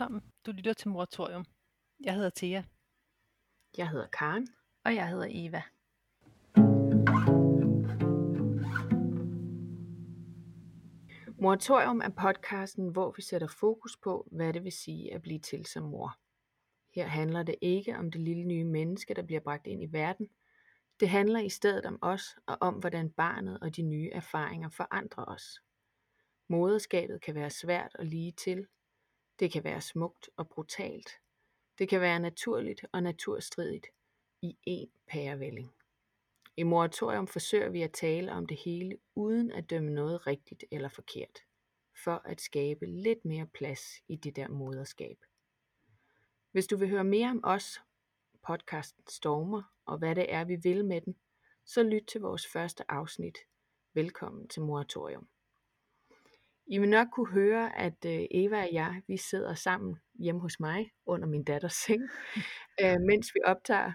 Velkommen. Du lytter til Moratorium. Jeg hedder Thea. Jeg hedder Karen. Og jeg hedder Eva. Moratorium er podcasten, hvor vi sætter fokus på, hvad det vil sige at blive til som mor. Her handler det ikke om det lille nye menneske, der bliver bragt ind i verden. Det handler i stedet om os og om, hvordan barnet og de nye erfaringer forandrer os. Moderskabet kan være svært og lige til, det kan være smukt og brutalt. Det kan være naturligt og naturstridigt i én pærevælling. I moratorium forsøger vi at tale om det hele uden at dømme noget rigtigt eller forkert, for at skabe lidt mere plads i det der moderskab. Hvis du vil høre mere om os, podcasten Stormer, og hvad det er, vi vil med den, så lyt til vores første afsnit. Velkommen til Moratorium. I vil nok kunne høre, at øh, Eva og jeg, vi sidder sammen hjemme hos mig under min datters seng, øh, mens vi optager,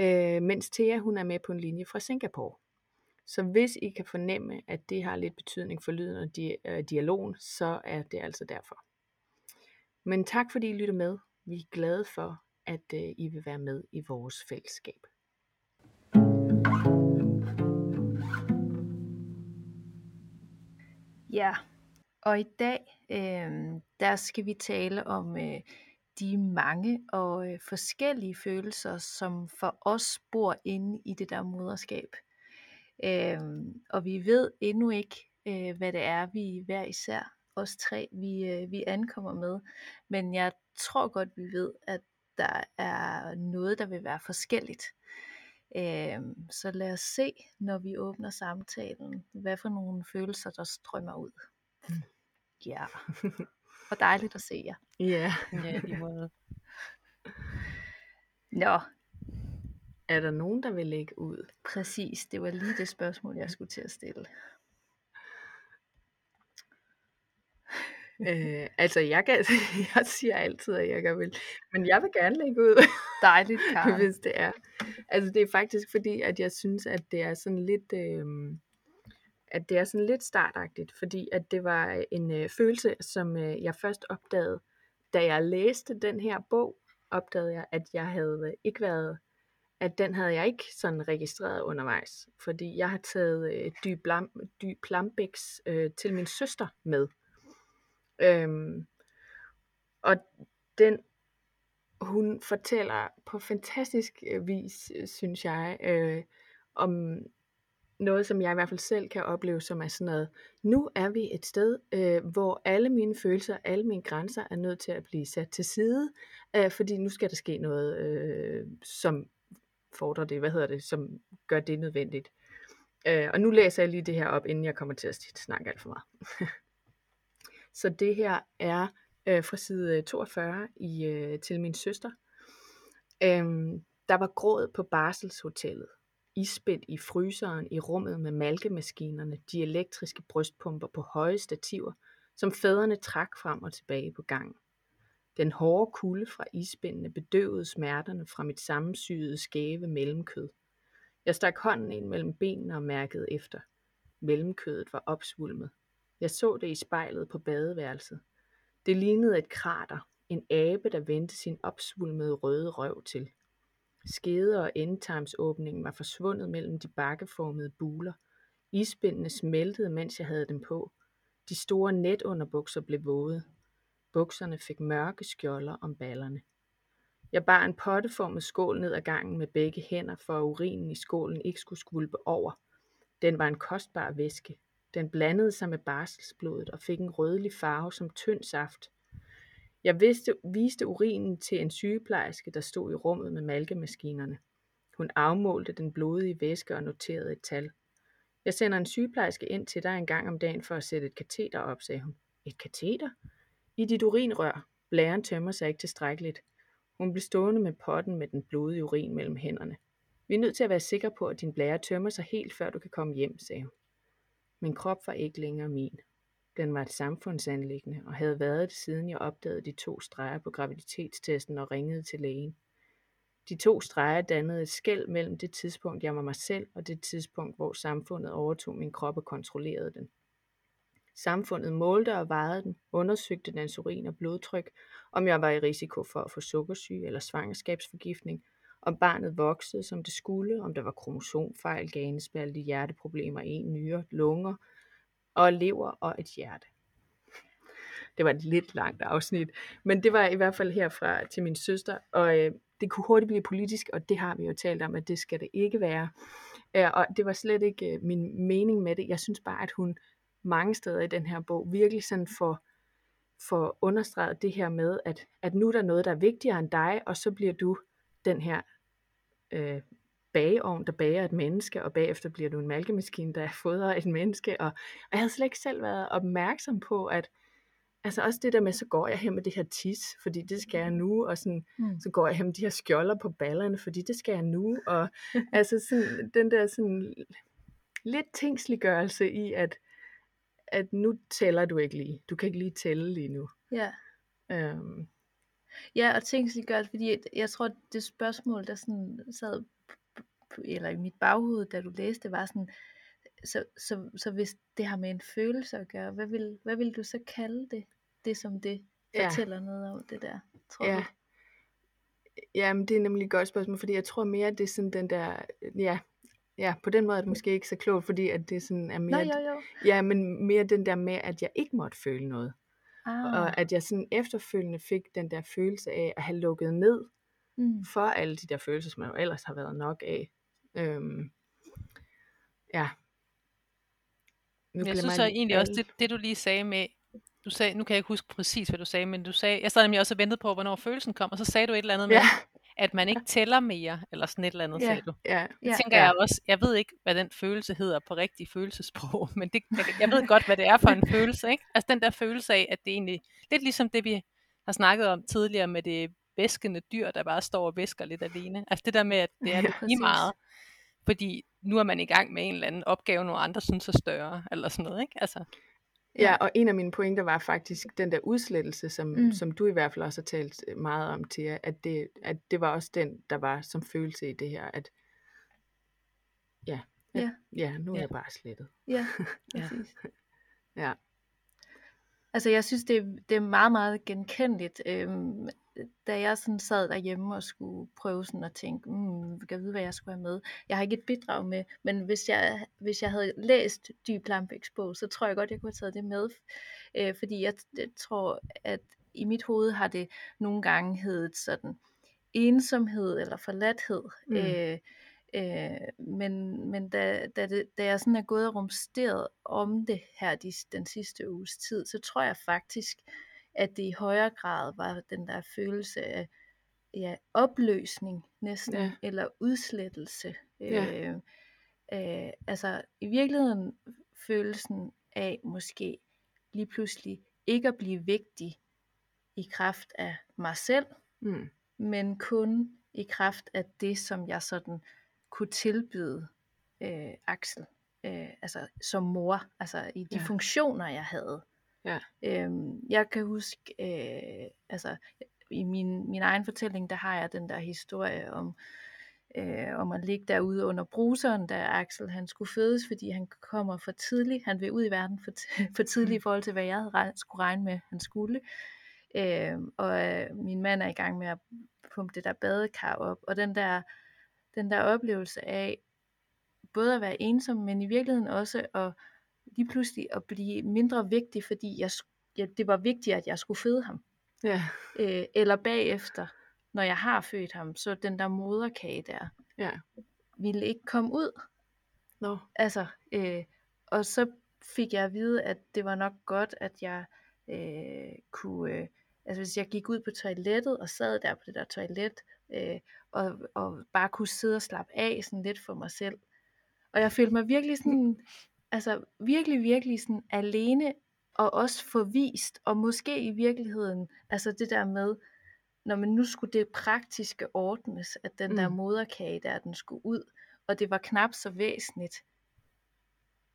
øh, mens Thea hun er med på en linje fra Singapore. Så hvis I kan fornemme, at det har lidt betydning for lyden og di- øh, dialogen, så er det altså derfor. Men tak fordi I lytter med. Vi er glade for, at øh, I vil være med i vores fællesskab. Ja, og i dag, øh, der skal vi tale om øh, de mange og øh, forskellige følelser, som for os bor inde i det der moderskab. Øh, og vi ved endnu ikke, øh, hvad det er, vi hver især, os tre, vi, øh, vi ankommer med. Men jeg tror godt, vi ved, at der er noget, der vil være forskelligt. Øh, så lad os se, når vi åbner samtalen, hvad for nogle følelser, der strømmer ud. Mm. Ja, og dejligt at se jer. Ja. Ja, i måde. Nå, Er der nogen, der vil lægge ud? præcis. Det var lige det spørgsmål, jeg skulle til at stille. Øh, altså, jeg, kan, jeg siger altid, at jeg gerne vil, men jeg vil gerne lægge ud, Dejligt, Karen. hvis det er. Altså, det er faktisk fordi, at jeg synes, at det er sådan lidt, øh, at det er sådan lidt startagtigt, fordi at det var øh, en øh, følelse, som øh, jeg først opdagede, da jeg læste den her bog, opdagede jeg, at jeg havde øh, ikke været, at den havde jeg ikke sådan registreret undervejs, fordi jeg har taget øh, Dyb, Lam, Dyb Plambæks øh, til min søster med. Øhm, og den, hun fortæller på fantastisk øh, vis, synes jeg, øh, om noget, som jeg i hvert fald selv kan opleve, som er sådan noget, nu er vi et sted, øh, hvor alle mine følelser, alle mine grænser er nødt til at blive sat til side, øh, fordi nu skal der ske noget, øh, som fordrer det, hvad hedder det, som gør det nødvendigt. Øh, og nu læser jeg lige det her op, inden jeg kommer til at snakke alt for meget. Så det her er øh, fra side øh, 42 i øh, til min søster. Øhm, der var gråd på barselshotellet. Isspændt i fryseren i rummet med malkemaskinerne, de elektriske brystpumper på høje stativer, som fædrene trak frem og tilbage på gangen. Den hårde kulde fra isbindene bedøvede smerterne fra mit sammensyede skæve mellemkød. Jeg stak hånden ind mellem benene og mærkede efter. Mellemkødet var opsvulmet. Jeg så det i spejlet på badeværelset. Det lignede et krater, en abe, der vendte sin opsvulmede røde røv til. Skede og endetarmsåbningen var forsvundet mellem de bakkeformede buler. Isbindene smeltede, mens jeg havde dem på. De store netunderbukser blev våde. Bukserne fik mørke skjolder om ballerne. Jeg bar en potteformet skål ned ad gangen med begge hænder, for at urinen i skålen ikke skulle skvulpe over. Den var en kostbar væske. Den blandede sig med barselsblodet og fik en rødlig farve som tynd saft. Jeg vidste, viste urinen til en sygeplejerske, der stod i rummet med malkemaskinerne. Hun afmålte den blodige væske og noterede et tal. Jeg sender en sygeplejerske ind til dig en gang om dagen for at sætte et kateter op, sagde hun. Et kateter? I dit urinrør. Blæren tømmer sig ikke tilstrækkeligt. Hun blev stående med potten med den blodige urin mellem hænderne. Vi er nødt til at være sikre på, at din blære tømmer sig helt, før du kan komme hjem, sagde hun. Min krop var ikke længere min. Den var et samfundsanlæggende og havde været det, siden jeg opdagede de to streger på graviditetstesten og ringede til lægen. De to streger dannede et skæld mellem det tidspunkt, jeg var mig selv, og det tidspunkt, hvor samfundet overtog min krop og kontrollerede den. Samfundet målte og vejede den, undersøgte dens urin og blodtryk, om jeg var i risiko for at få sukkersyge eller svangerskabsforgiftning, om barnet voksede, som det skulle, om der var kromosomfejl, ganespalte, hjerteproblemer, en nyre, lunger og lever og et hjerte. Det var et lidt langt afsnit, men det var i hvert fald herfra til min søster, og øh, det kunne hurtigt blive politisk, og det har vi jo talt om, at det skal det ikke være. Øh, og det var slet ikke øh, min mening med det. Jeg synes bare, at hun mange steder i den her bog virkelig sådan får, får understreget det her med, at, at nu er der noget, der er vigtigere end dig, og så bliver du den her øh, bageovn, der bager et menneske, og bagefter bliver du en malkemaskine, der fodrer et menneske. Og, og jeg havde slet ikke selv været opmærksom på, at altså også det der med, så går jeg hen med det her tis, fordi det skal jeg nu, og sådan, mm. så går jeg hen med de her skjolder på ballerne, fordi det skal jeg nu, og altså sådan, den der sådan lidt tingsliggørelse i, at, at nu tæller du ikke lige, du kan ikke lige tælle lige nu. Ja. Øhm, Ja, og tingsliggørelse, fordi jeg, tror, det spørgsmål, der sådan sad eller i mit baghoved, da du læste, var sådan, så, så, så hvis det har med en følelse at gøre, hvad vil, hvad vil du så kalde det? Det som det fortæller ja. noget om det der, tror ja. du? Ja, men det er nemlig et godt spørgsmål, fordi jeg tror mere, at det er sådan den der, ja, ja, på den måde er det måske ikke så klogt, fordi at det sådan er mere, Nå, jo, jo. ja, men mere den der med, at jeg ikke måtte føle noget. Ah, Og at jeg sådan efterfølgende fik den der følelse af at have lukket ned mm, for alle de der følelser, som jeg jo ellers har været nok af. Øhm, ja. Nu jeg synes så egentlig også, det, det du lige sagde med, du sagde, nu kan jeg ikke huske præcis, hvad du sagde, men du sagde, jeg sad nemlig også og ventede på, hvornår følelsen kom, og så sagde du et eller andet med, Ja, at man ikke tæller mere, eller sådan et eller andet, Ja. sagde du. ja, Det Ja. tænker Ja. jeg også, jeg ved ikke, hvad den følelse hedder på rigtig følelsesprog, men det, jeg, jeg ved godt, hvad det er for en følelse, ikke? Altså den der følelse af, at det egentlig, lidt ligesom det vi har snakket om tidligere med det væskende dyr, der bare står og væsker lidt alene. Altså det der med, at det er Ja, lige meget, fordi nu er man i gang med en eller anden opgave, nogle andre synes er større, eller sådan noget, ikke? Altså, Ja, og en af mine pointer var faktisk den der udslettelse, som, Mm. som du i hvert fald også har talt meget om, Tia, at det, at det var også den, der var som følelse i det her, at ja, at, Ja. ja nu er Ja. jeg bare slettet. Ja, Ja. præcis. Ja. Altså jeg synes, det, er- det er meget, meget genkendeligt. Øhm, da jeg sådan sad derhjemme og skulle prøve sådan at tænke, mm, kan jeg vide, hvad jeg skulle have med. Jeg har ikke et bidrag med, men hvis jeg, hvis jeg havde læst Dyb Lambæks bog, så tror jeg godt, jeg kunne have taget det med. Øh, fordi jeg, jeg tror, at i mit hoved har det nogle gange heddet sådan ensomhed eller forladthed. Mm. Øh, Øh, men men da, da, det, da jeg sådan er gået og rumsteret om det her de, den sidste uges tid, så tror jeg faktisk, at det i højere grad var den der følelse af ja, opløsning næsten, Ja. eller udslettelse. Ja. Øh, øh, altså i virkeligheden følelsen af måske lige pludselig ikke at blive vigtig i kraft af mig selv, Mm. men kun i kraft af det, som jeg sådan kunne tilbyde øh, Axel, øh, altså som mor, altså i de Ja. funktioner, jeg havde. Ja. Øhm, jeg kan huske, øh, altså i min, min egen fortælling, der har jeg den der historie om, øh, om at ligge derude under bruseren, da Axel han skulle fødes, fordi han kommer for tidligt. Han vil ud i verden for, t- for tidligt i forhold til, hvad jeg havde regn- skulle regne med, han skulle. Øh, og øh, min mand er i gang med at pumpe det der badekar op, og den der, den der oplevelse af både at være ensom, men i virkeligheden også at lige pludselig at blive mindre vigtig, fordi jeg, ja, det var vigtigt, at jeg skulle føde ham. Ja. Øh, eller bagefter, når jeg har født ham, så den der moderkage der, Ja. ville ikke komme ud. Nå. Altså, øh, og så fik jeg at vide, at det var nok godt, at jeg øh, kunne, øh, altså hvis jeg gik ud på toilettet og sad der på det der toilet, øh, og, og bare kunne sidde og slappe af sådan lidt for mig selv. Og jeg følte mig virkelig sådan, altså virkelig, virkelig sådan alene, og også forvist, og måske i virkeligheden, altså det der med, når man nu skulle det praktiske ordnes, at den der Mm. moderkage der, den skulle ud, og det var knap så væsentligt,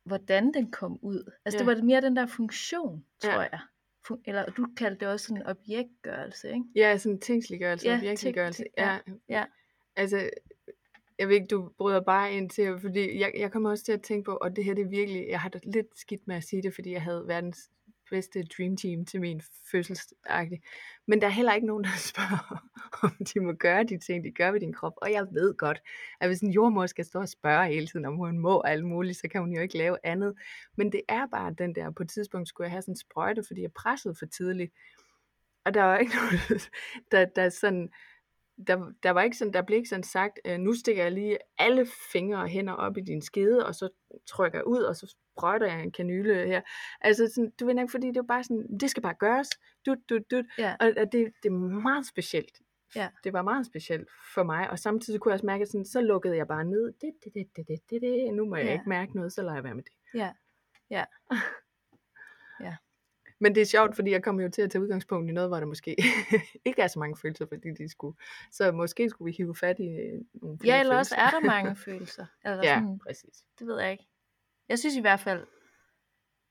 hvordan den kom ud. Altså det Ja. var mere den der funktion, Ja. tror jeg. Eller du kaldte det også sådan objektgørelse, ikke? Ja, sådan tingsliggørelse, Ja, ting- Ja, ja, ja. Altså, Jeg ved ikke, du bryder bare ind til, fordi jeg, jeg kommer også til at tænke på, og det her det er virkelig, jeg har det lidt skidt med at sige det, fordi jeg havde verdens bedste dream team til min fødselsdag. Men der er heller ikke nogen, der spørger, om de må gøre de ting, de gør ved din krop. Og jeg ved godt, at hvis en jordmor skal stå og spørge hele tiden, om hun må alt muligt, så kan hun jo ikke lave andet. Men det er bare den der, på et tidspunkt skulle jeg have sådan en sprøjte, fordi jeg pressede for tidligt. Og der var ikke nogen, der, der sådan, der, der var ikke sådan, der blev ikke sådan sagt, øh, nu stikker jeg lige alle fingre og hænder op i din skede, og så trykker jeg ud, og så sprøjter jeg en kanyle her. Altså, sådan, du ved ikke, fordi det er bare sådan, det skal bare gøres, dut, dut, dut. Ja. Og, og det, det er meget specielt. Ja. Det var meget specielt for mig, og samtidig kunne jeg også mærke, at sådan, så lukkede jeg bare ned. Det, det, det, det, det, det, det. Nu må jeg Ja. ikke mærke noget, så lader jeg være med det. Ja. Ja. Men det er sjovt, fordi jeg kommer jo til at tage udgangspunkt i noget, hvor der måske ikke er så mange følelser, fordi de skulle. Så måske skulle vi hive fat i øh, nogle flere Ja, eller også følelser. er der mange følelser. Eller Ja, sådan, præcis. det ved jeg ikke. Jeg synes i hvert fald,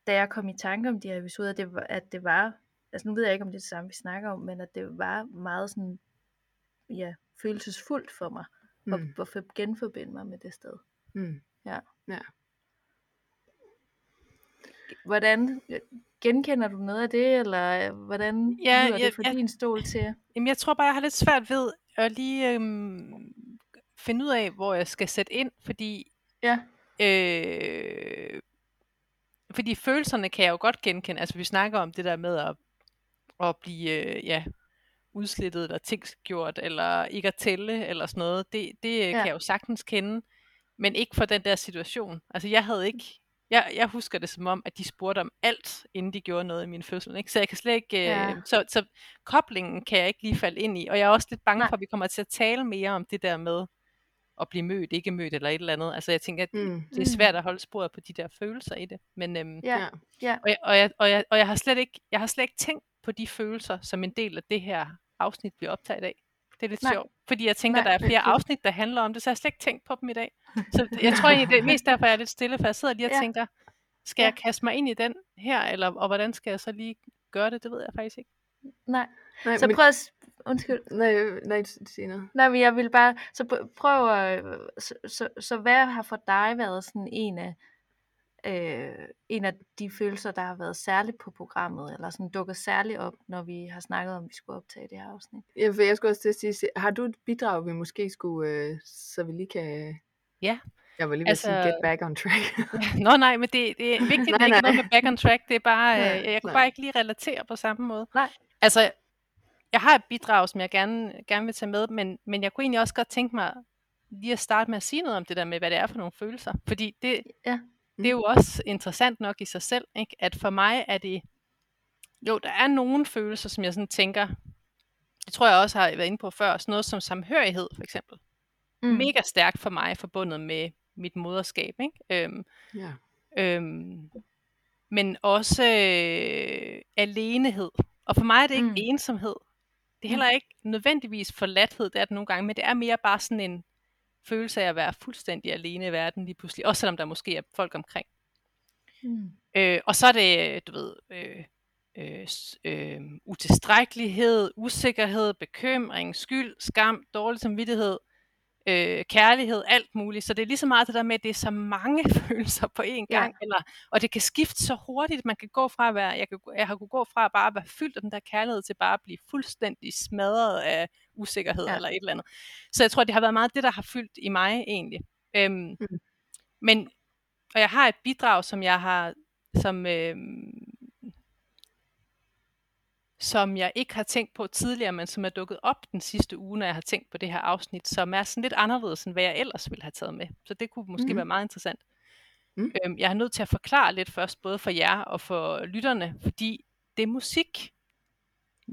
da jeg kom i tanke om de her episoder, det var, at det var, altså nu ved jeg ikke, om det er det samme, vi snakker om, men at det var meget sådan, ja, følelsesfuldt for mig, at, Mm. at for- genforbinde mig med det sted. Mm. Hvordan, genkender du noget af det, eller hvordan Ja, lyder ja, det for ja. din stol til? Jamen, jeg tror bare, jeg har lidt svært ved at lige øhm, finde ud af, hvor jeg skal sætte ind, fordi Ja, Øh, fordi følelserne kan jeg jo godt genkende. Altså vi snakker om det der med at, at blive øh, ja, udslittet eller tingsgjort, eller ikke at tælle, eller sådan noget. Det, det ja. Ja. kan jeg jo sagtens kende, men ikke for den der situation. Altså jeg havde ikke, jeg, jeg husker det som om, at de spurgte om alt, inden de gjorde noget i min fødsel. Ikke? Så jeg kan slet ikke, øh, Ja. så, så koblingen kan jeg ikke lige falde ind i. Og jeg er også lidt bange Nej. for, at vi kommer til at tale mere om det der med at blive mødt, ikke mødt, eller et eller andet. Altså jeg tænker, at Mm. det er svært at holde sporet på de der følelser i det. Men, øhm, ja, ja. og, jeg, og, jeg, og, jeg, og jeg har slet ikke, jeg har slet ikke tænkt på de følelser som en del af det her afsnit, vi optager i dag. Det er lidt Nej. sjovt, fordi jeg tænker, Nej, der er er flere afsnit, der handler om det, så jeg har slet ikke tænkt på dem i dag. Så jeg tror egentlig, det er mest derfor, jeg er lidt stille, for jeg sidder lige og Ja. tænker, skal Ja. jeg kaste mig ind i den her, eller, og hvordan skal jeg så lige gøre det, det ved jeg faktisk ikke. Nej. Nej, Så men, prøv at, undskyld, nej, nej, sig noget. Nej, men jeg vil bare, så pr- prøv at, så, så, så hvad har for dig været sådan en af, øh, en af de følelser, der har været særligt på programmet, eller sådan dukket særligt op, når vi har snakket om, at vi skulle optage det her afsnit? Ja, for jeg skulle også til at sige, har du et bidrag, vi måske skulle, øh, så vi lige kan... Ja. Jeg var lige ved altså... at Altså- sige, get back on track. Nå nej, men det, det er vigtigt, Nej, det er ikke nej. noget med back on track, det er bare, Nej, øh, jeg kunne nej. bare ikke lige relatere på samme måde. Nej. Altså, jeg har et bidrag, som jeg gerne, gerne vil tage med, men, men jeg kunne egentlig også godt tænke mig lige at starte med at sige noget om det der med, hvad det er for nogle følelser. Fordi det, Ja. Det er jo også interessant nok i sig selv, ikke? at for mig er det, jo, der er nogle følelser, som jeg sådan tænker, det tror jeg også har været inde på før, sådan noget som samhørighed for eksempel. Mm. Mega stærkt for mig, forbundet med mit moderskab. Ikke? Øhm, ja. Øhm, men også øh, alenehed. Og for mig er det ikke Mm. mm. ensomhed. Det er Mm. heller ikke nødvendigvis forladthed, det er det nogle gange, men det er mere bare sådan en følelse af at være fuldstændig alene i verden lige pludselig. Også selvom der måske er folk omkring. Mm. Øh, og så er det, du ved, øh, øh, øh, utilstrækkelighed, usikkerhed, bekymring, skyld, skam, dårlig samvittighed, øh, kærlighed, alt muligt. Så det er lige så meget det der med, at det er så mange følelser på én Ja. gang, eller, og det kan skifte så hurtigt. Man kan gå fra at være, jeg, kan, jeg har kunne gå fra at bare være fyldt af den der kærlighed, til bare at blive fuldstændig smadret af usikkerhed Ja. ja. eller et eller andet. Så jeg tror, det har været meget det, der har fyldt i mig egentlig. Øhm, Mm. Men, og jeg har et bidrag, som jeg har, som, øhm, som jeg ikke har tænkt på tidligere, men som er dukket op den sidste uge, når jeg har tænkt på det her afsnit, som er sådan lidt anderledes, end hvad jeg ellers ville have taget med. Så det kunne måske mm. være meget interessant. Mm. Øhm, jeg er nødt til at forklare lidt først, både for jer og for lytterne, fordi det er musik,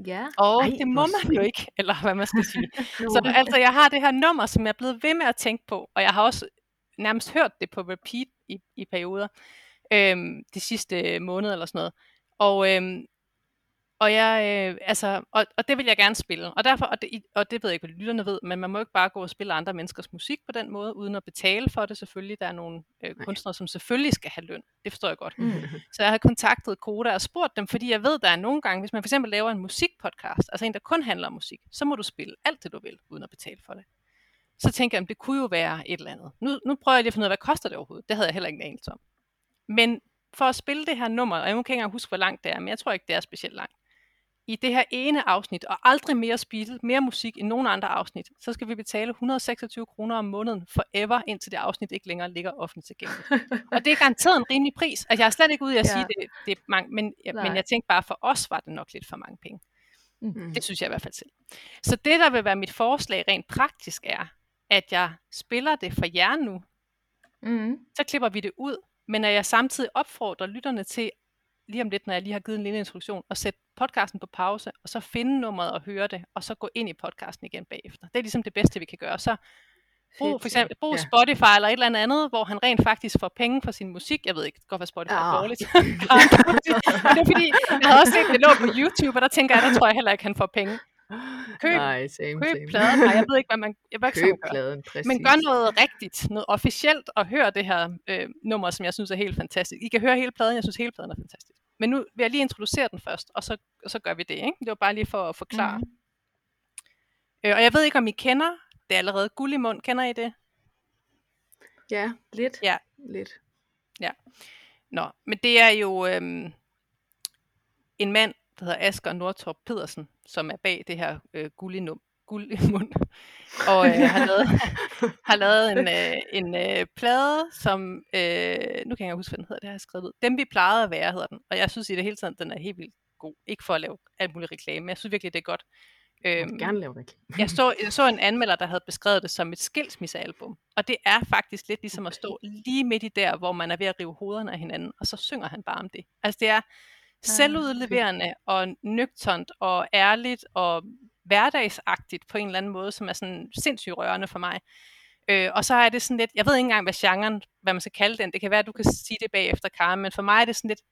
Ja. og Ej, det må man jo ikke, eller hvad man skal sige. Så altså, jeg har det her nummer, som jeg er blevet ved med at tænke på, og jeg har også nærmest hørt det på repeat i, i perioder, øhm, de sidste måneder eller sådan noget. Og, øhm, og, jeg, øh, altså, og, og det vil jeg gerne spille. Og, derfor, og, det, og det ved jeg ikke, hvad lytterne ved, men man må ikke bare gå og spille andre menneskers musik på den måde, uden at betale for det selvfølgelig. Der er nogle øh, kunstnere, som selvfølgelig skal have løn. Det forstår jeg godt. Mm. Så jeg har kontaktet Koda og spurgt dem, fordi jeg ved, der er nogle gange, hvis man for eksempel laver en musikpodcast, altså en, der kun handler om musik, så må du spille alt det, du vil, uden at betale for det. så tænker jeg, at det kunne jo være et eller andet. Nu, nu prøver jeg lige at finde ud af, hvad koster det overhovedet? Det havde jeg heller ikke anelse om. Men for at spille det her nummer, og jeg kan ikke engang huske, hvor langt det er, men jeg tror ikke, det er specielt langt. I det her ene afsnit, og aldrig mere spille mere musik end nogen andre afsnit, så skal vi betale 126 kroner om måneden forever, indtil det afsnit ikke længere ligger offentligt tilgængeligt. og det er garanteret en rimelig pris. Altså, jeg er slet ikke ude i at ja. sige, det, det er mange, men, men jeg tænkte bare, for os var det nok lidt for mange penge. Mm. Det synes jeg i hvert fald selv. Så det, der vil være mit forslag rent praktisk, er, at jeg spiller det for jer nu. Mm. Så klipper vi det ud, men at jeg samtidig opfordrer lytterne til, lige om lidt, når jeg lige har givet en lille introduktion, at sætte podcasten på pause, og så finde nummeret og høre det, og så gå ind i podcasten igen bagefter. Det er ligesom det bedste, vi kan gøre. Så brug for eksempel brug ja. Spotify eller et eller andet, hvor han rent faktisk får penge for sin musik. Jeg ved ikke, godt være Spotify ja. er dårligt. Men det er fordi, jeg havde også set det lå på YouTube, og der tænker jeg, der tror jeg heller ikke, han får penge. Køb, Nej, same, køb same. pladen. Nej, jeg ved ikke, hvad man jeg ved ikke, køb pladen, præcis. Men gør noget rigtigt, noget officielt, og hør det her øh, nummer, som jeg synes er helt fantastisk. I kan høre hele pladen, jeg synes hele pladen er fantastisk. Men nu vil jeg lige introducere den først, og så, og så gør vi det. Ikke? Det var bare lige for at forklare. Mm. Øh, og jeg ved ikke, om I kender det er allerede guld i mund. Kender I det? Ja, lidt. Ja. Lidt. Ja. Nå, men det er jo øhm, en mand, der hedder Asger Nordtorp Pedersen, som er bag det her øh, guld, i num, guld i mund. Og øh, har lavet, har lavet en, øh, en øh, plade, som, øh, nu kan jeg huske, hvad den hedder, det har jeg skrevet ud. Dem vi plejede at være, hedder den. Og jeg synes i det hele taget, den er helt vildt god. Ikke for at lave alt muligt reklame, men jeg synes virkelig, det er godt. Jeg vil gerne lave reklame. jeg, så, jeg så en anmelder, der havde beskrevet det som et skilsmissealbum. Og det er faktisk lidt ligesom at stå lige midt i der, hvor man er ved at rive hovederne af hinanden, og så synger han bare om det. Altså det er selvudleverende og nøgternt og ærligt og hverdagsagtigt på en eller anden måde, som er sådan sindssygt rørende for mig. Øh, og så er det sådan lidt, jeg ved ikke engang, hvad genren, hvad man skal kalde den, det kan være, at du kan sige det bagefter, Karen, men for mig er det sådan lidt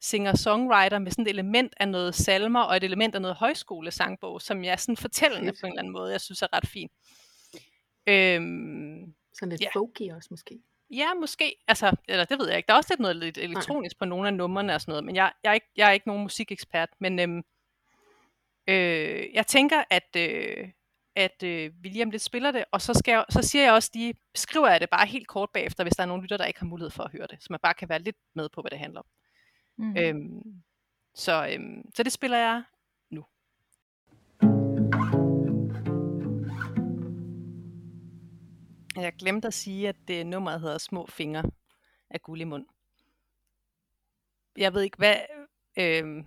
singer-songwriter med sådan et element af noget salmer og et element af noget højskolesangbog, som jeg sådan fortællende på en eller anden måde, jeg synes er ret fint. Øhm, sådan lidt ja. folky også måske. Ja, måske. Altså, eller det ved jeg ikke. Der er også lidt noget lidt elektronisk Nej. på nogle af numrene og sådan noget, men jeg, jeg, er, ikke, jeg er ikke nogen musikekspert. Men øhm, øh, jeg tænker, at, øh, at øh, vi lige om lidt spiller det, og så, skal jeg, så siger jeg også lige, beskriver jeg det bare helt kort bagefter, hvis der er nogle lytter, der ikke har mulighed for at høre det, så man bare kan være lidt med på, hvad det handler om. Mm. Øhm, så, øhm, så det spiller jeg nu. Jeg glemte at sige, at det nummeret hedder Små Fingre af Gullimund. Jeg ved ikke, hvad... Øhm,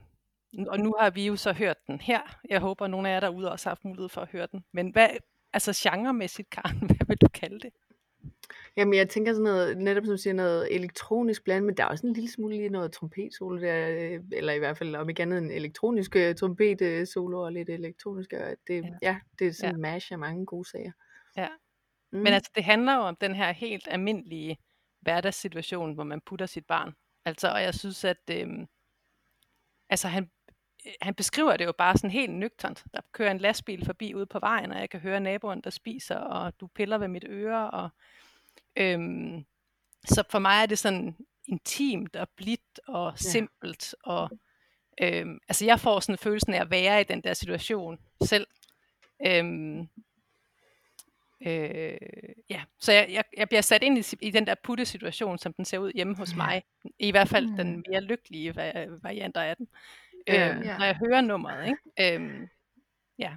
og nu har vi jo så hørt den her. Jeg håber, at nogle af jer derude også har haft mulighed for at høre den. Men hvad, altså genremæssigt, Karen, hvad vil du kalde det? Jamen, jeg tænker sådan noget, netop som du siger, noget elektronisk bland, men der er også en lille smule lige noget trompetsolo der, øh, eller i hvert fald om ikke andet en elektronisk øh, trompetsolo og lidt elektronisk. Og det, ja. ja, det er sådan ja. en mash af mange gode sager. Ja. Mm. Men altså, det handler jo om den her helt almindelige hverdagssituation, hvor man putter sit barn. Altså, og jeg synes, at øh, altså, han, han beskriver det jo bare sådan helt nøgternt. Der kører en lastbil forbi ude på vejen, og jeg kan høre naboen, der spiser, og du piller ved mit øre, og Øhm, så for mig er det sådan intimt og blidt og simpelt. Ja. Og, øhm, altså jeg får sådan følelsen af at være i den der situation selv. Øhm, øh, ja, så jeg, jeg, jeg bliver sat ind i, i den der putte situation, som den ser ud hjemme hos mig. I hvert fald mm. den mere lykkelige varianter af den. Ja, øhm, ja. Når jeg hører nummeret, ikke? Øhm, ja.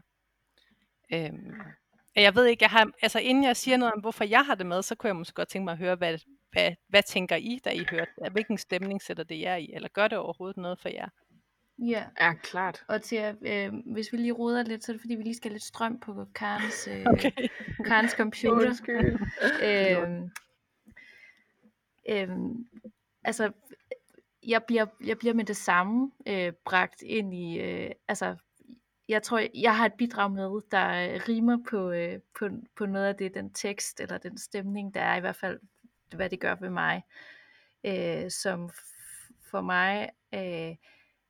Øhm, jeg ved ikke, jeg har, altså inden jeg siger noget om, hvorfor jeg har det med, så kunne jeg måske godt tænke mig at høre, hvad, hvad, hvad tænker I, da I hørte det? Hvilken stemning sætter det jer i? Eller gør det overhovedet noget for jer? Ja, ja klart. Og til, øh, hvis vi lige ruder lidt, så er det fordi, vi lige skal have lidt strøm på Karens, øh, okay. Karens computer. øh, øh, altså, jeg bliver, jeg bliver med det samme øh, bragt ind i, øh, altså jeg tror, jeg har et bidrag med, der øh, rimer på, øh, på, på noget af det, den tekst eller den stemning, der er i hvert fald, hvad det gør ved mig, øh, som for mig øh,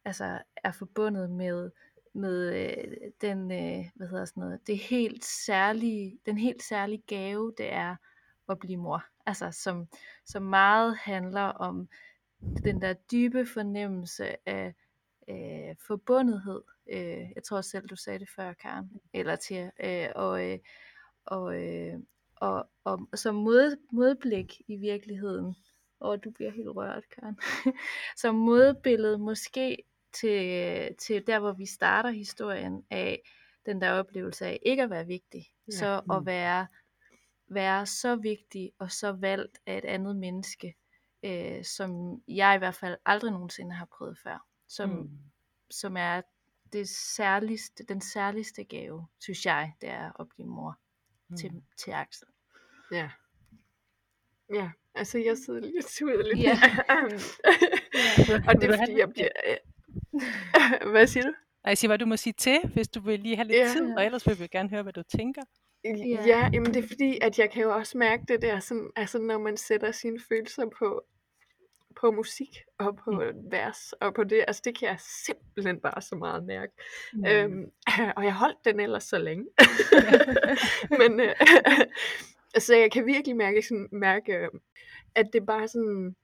altså er forbundet med med øh, den øh, hvad hedder sådan noget, det helt særlige, den helt særlige gave det er at blive mor. Altså som som meget handler om den der dybe fornemmelse af øh, forbundethed. Øh, jeg tror selv, du sagde det før, Karen, eller til, øh, og, øh, og, øh, og, og som mod, modblik i virkeligheden, og du bliver helt rørt, Karen, som modbillede måske til, til der, hvor vi starter historien af den der oplevelse af ikke at være vigtig, Ja. så Mm. at være, være så vigtig og så valgt af et andet menneske, øh, som jeg i hvert fald aldrig nogensinde har prøvet før, som, Mm. som er det særligste, den særligste gave, synes jeg, det er at blive mor mm. til, til Axel. Ja. Ja, altså jeg sidder lige og tuder lidt. Ja. og det er fordi, jeg bliver... Hvad siger du? Nej, jeg siger, hvad du må sige til, hvis du vil lige have lidt Ja. tid, og ellers vil vi gerne høre, hvad du tænker. Ja, ja jamen det er fordi, at jeg kan jo også mærke det der, sådan, altså når man sætter sine følelser på, på musik og på mm. vers og på det, altså det kan jeg simpelthen bare så meget mærke. Mm. Øhm, og jeg holdt den ellers så længe. Men øh, altså jeg kan virkelig mærke, sådan, mærke øh, at det bare sådan,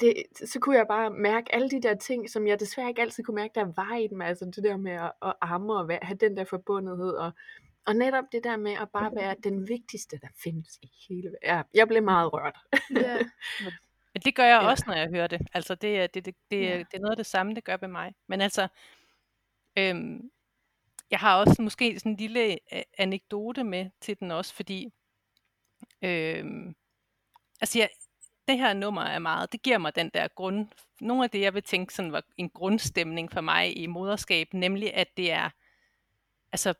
det, så kunne jeg bare mærke alle de der ting, som jeg desværre ikke altid kunne mærke, der var i dem. Altså det der med at, at arme og have den der forbundethed. Og, og netop det der med at bare være den vigtigste, der findes i hele verden. Ja, jeg blev meget rørt. Ja. Men det gør jeg Ja. også, når jeg hører det. Altså, det, er- det, det, det, Ja. det er noget af det samme, det gør ved mig. Men altså, øhm, jeg har også måske sådan en lille øh, anekdote med til den også, fordi øhm, altså jeg, det her nummer er meget, det giver mig den der grund, nogle af det, jeg vil tænke sådan var en grundstemning for mig i moderskab, nemlig at det er altså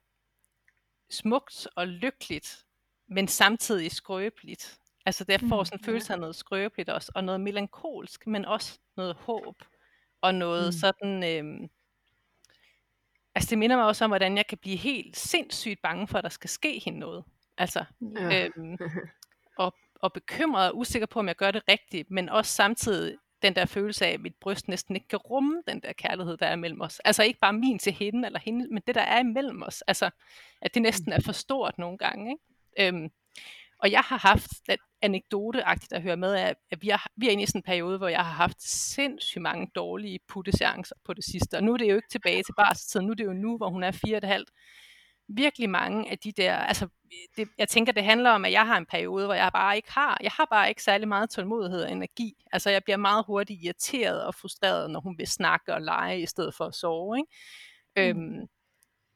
smukt og lykkeligt, men samtidig skrøbeligt. Altså der får Mm, sådan en følelse af noget skrøbeligt også, og noget melankolsk, men også noget håb, og noget Mm. mm. sådan, øhm, altså det minder mig også om, hvordan jeg kan blive helt sindssygt bange for, at der skal ske hende noget. Altså, Ja. øhm, og, og bekymret og usikker på, om jeg gør det rigtigt, men også samtidig den der følelse af, at mit bryst næsten ikke kan rumme den der kærlighed, der er mellem os. Altså ikke bare min til hende eller hende, men det, der er imellem os. Altså, at det næsten er for stort nogle gange. Ikke? Øhm, og jeg har haft anekdoteagtigt at høre med, af, at vi er, vi er inde i sådan en periode, hvor jeg har haft sindssygt mange dårlige putteseancer på det sidste. Og nu er det jo ikke tilbage til barseltiden, nu er det jo nu, hvor hun er fire og et halvt virkelig mange af de der, altså det, jeg tænker, det handler om, at jeg har en periode, hvor jeg bare ikke har, jeg har bare ikke særlig meget tålmodighed og energi. Altså jeg bliver meget hurtigt irriteret og frustreret, når hun vil snakke og lege i stedet for at sove. Ikke? Mm. Øhm,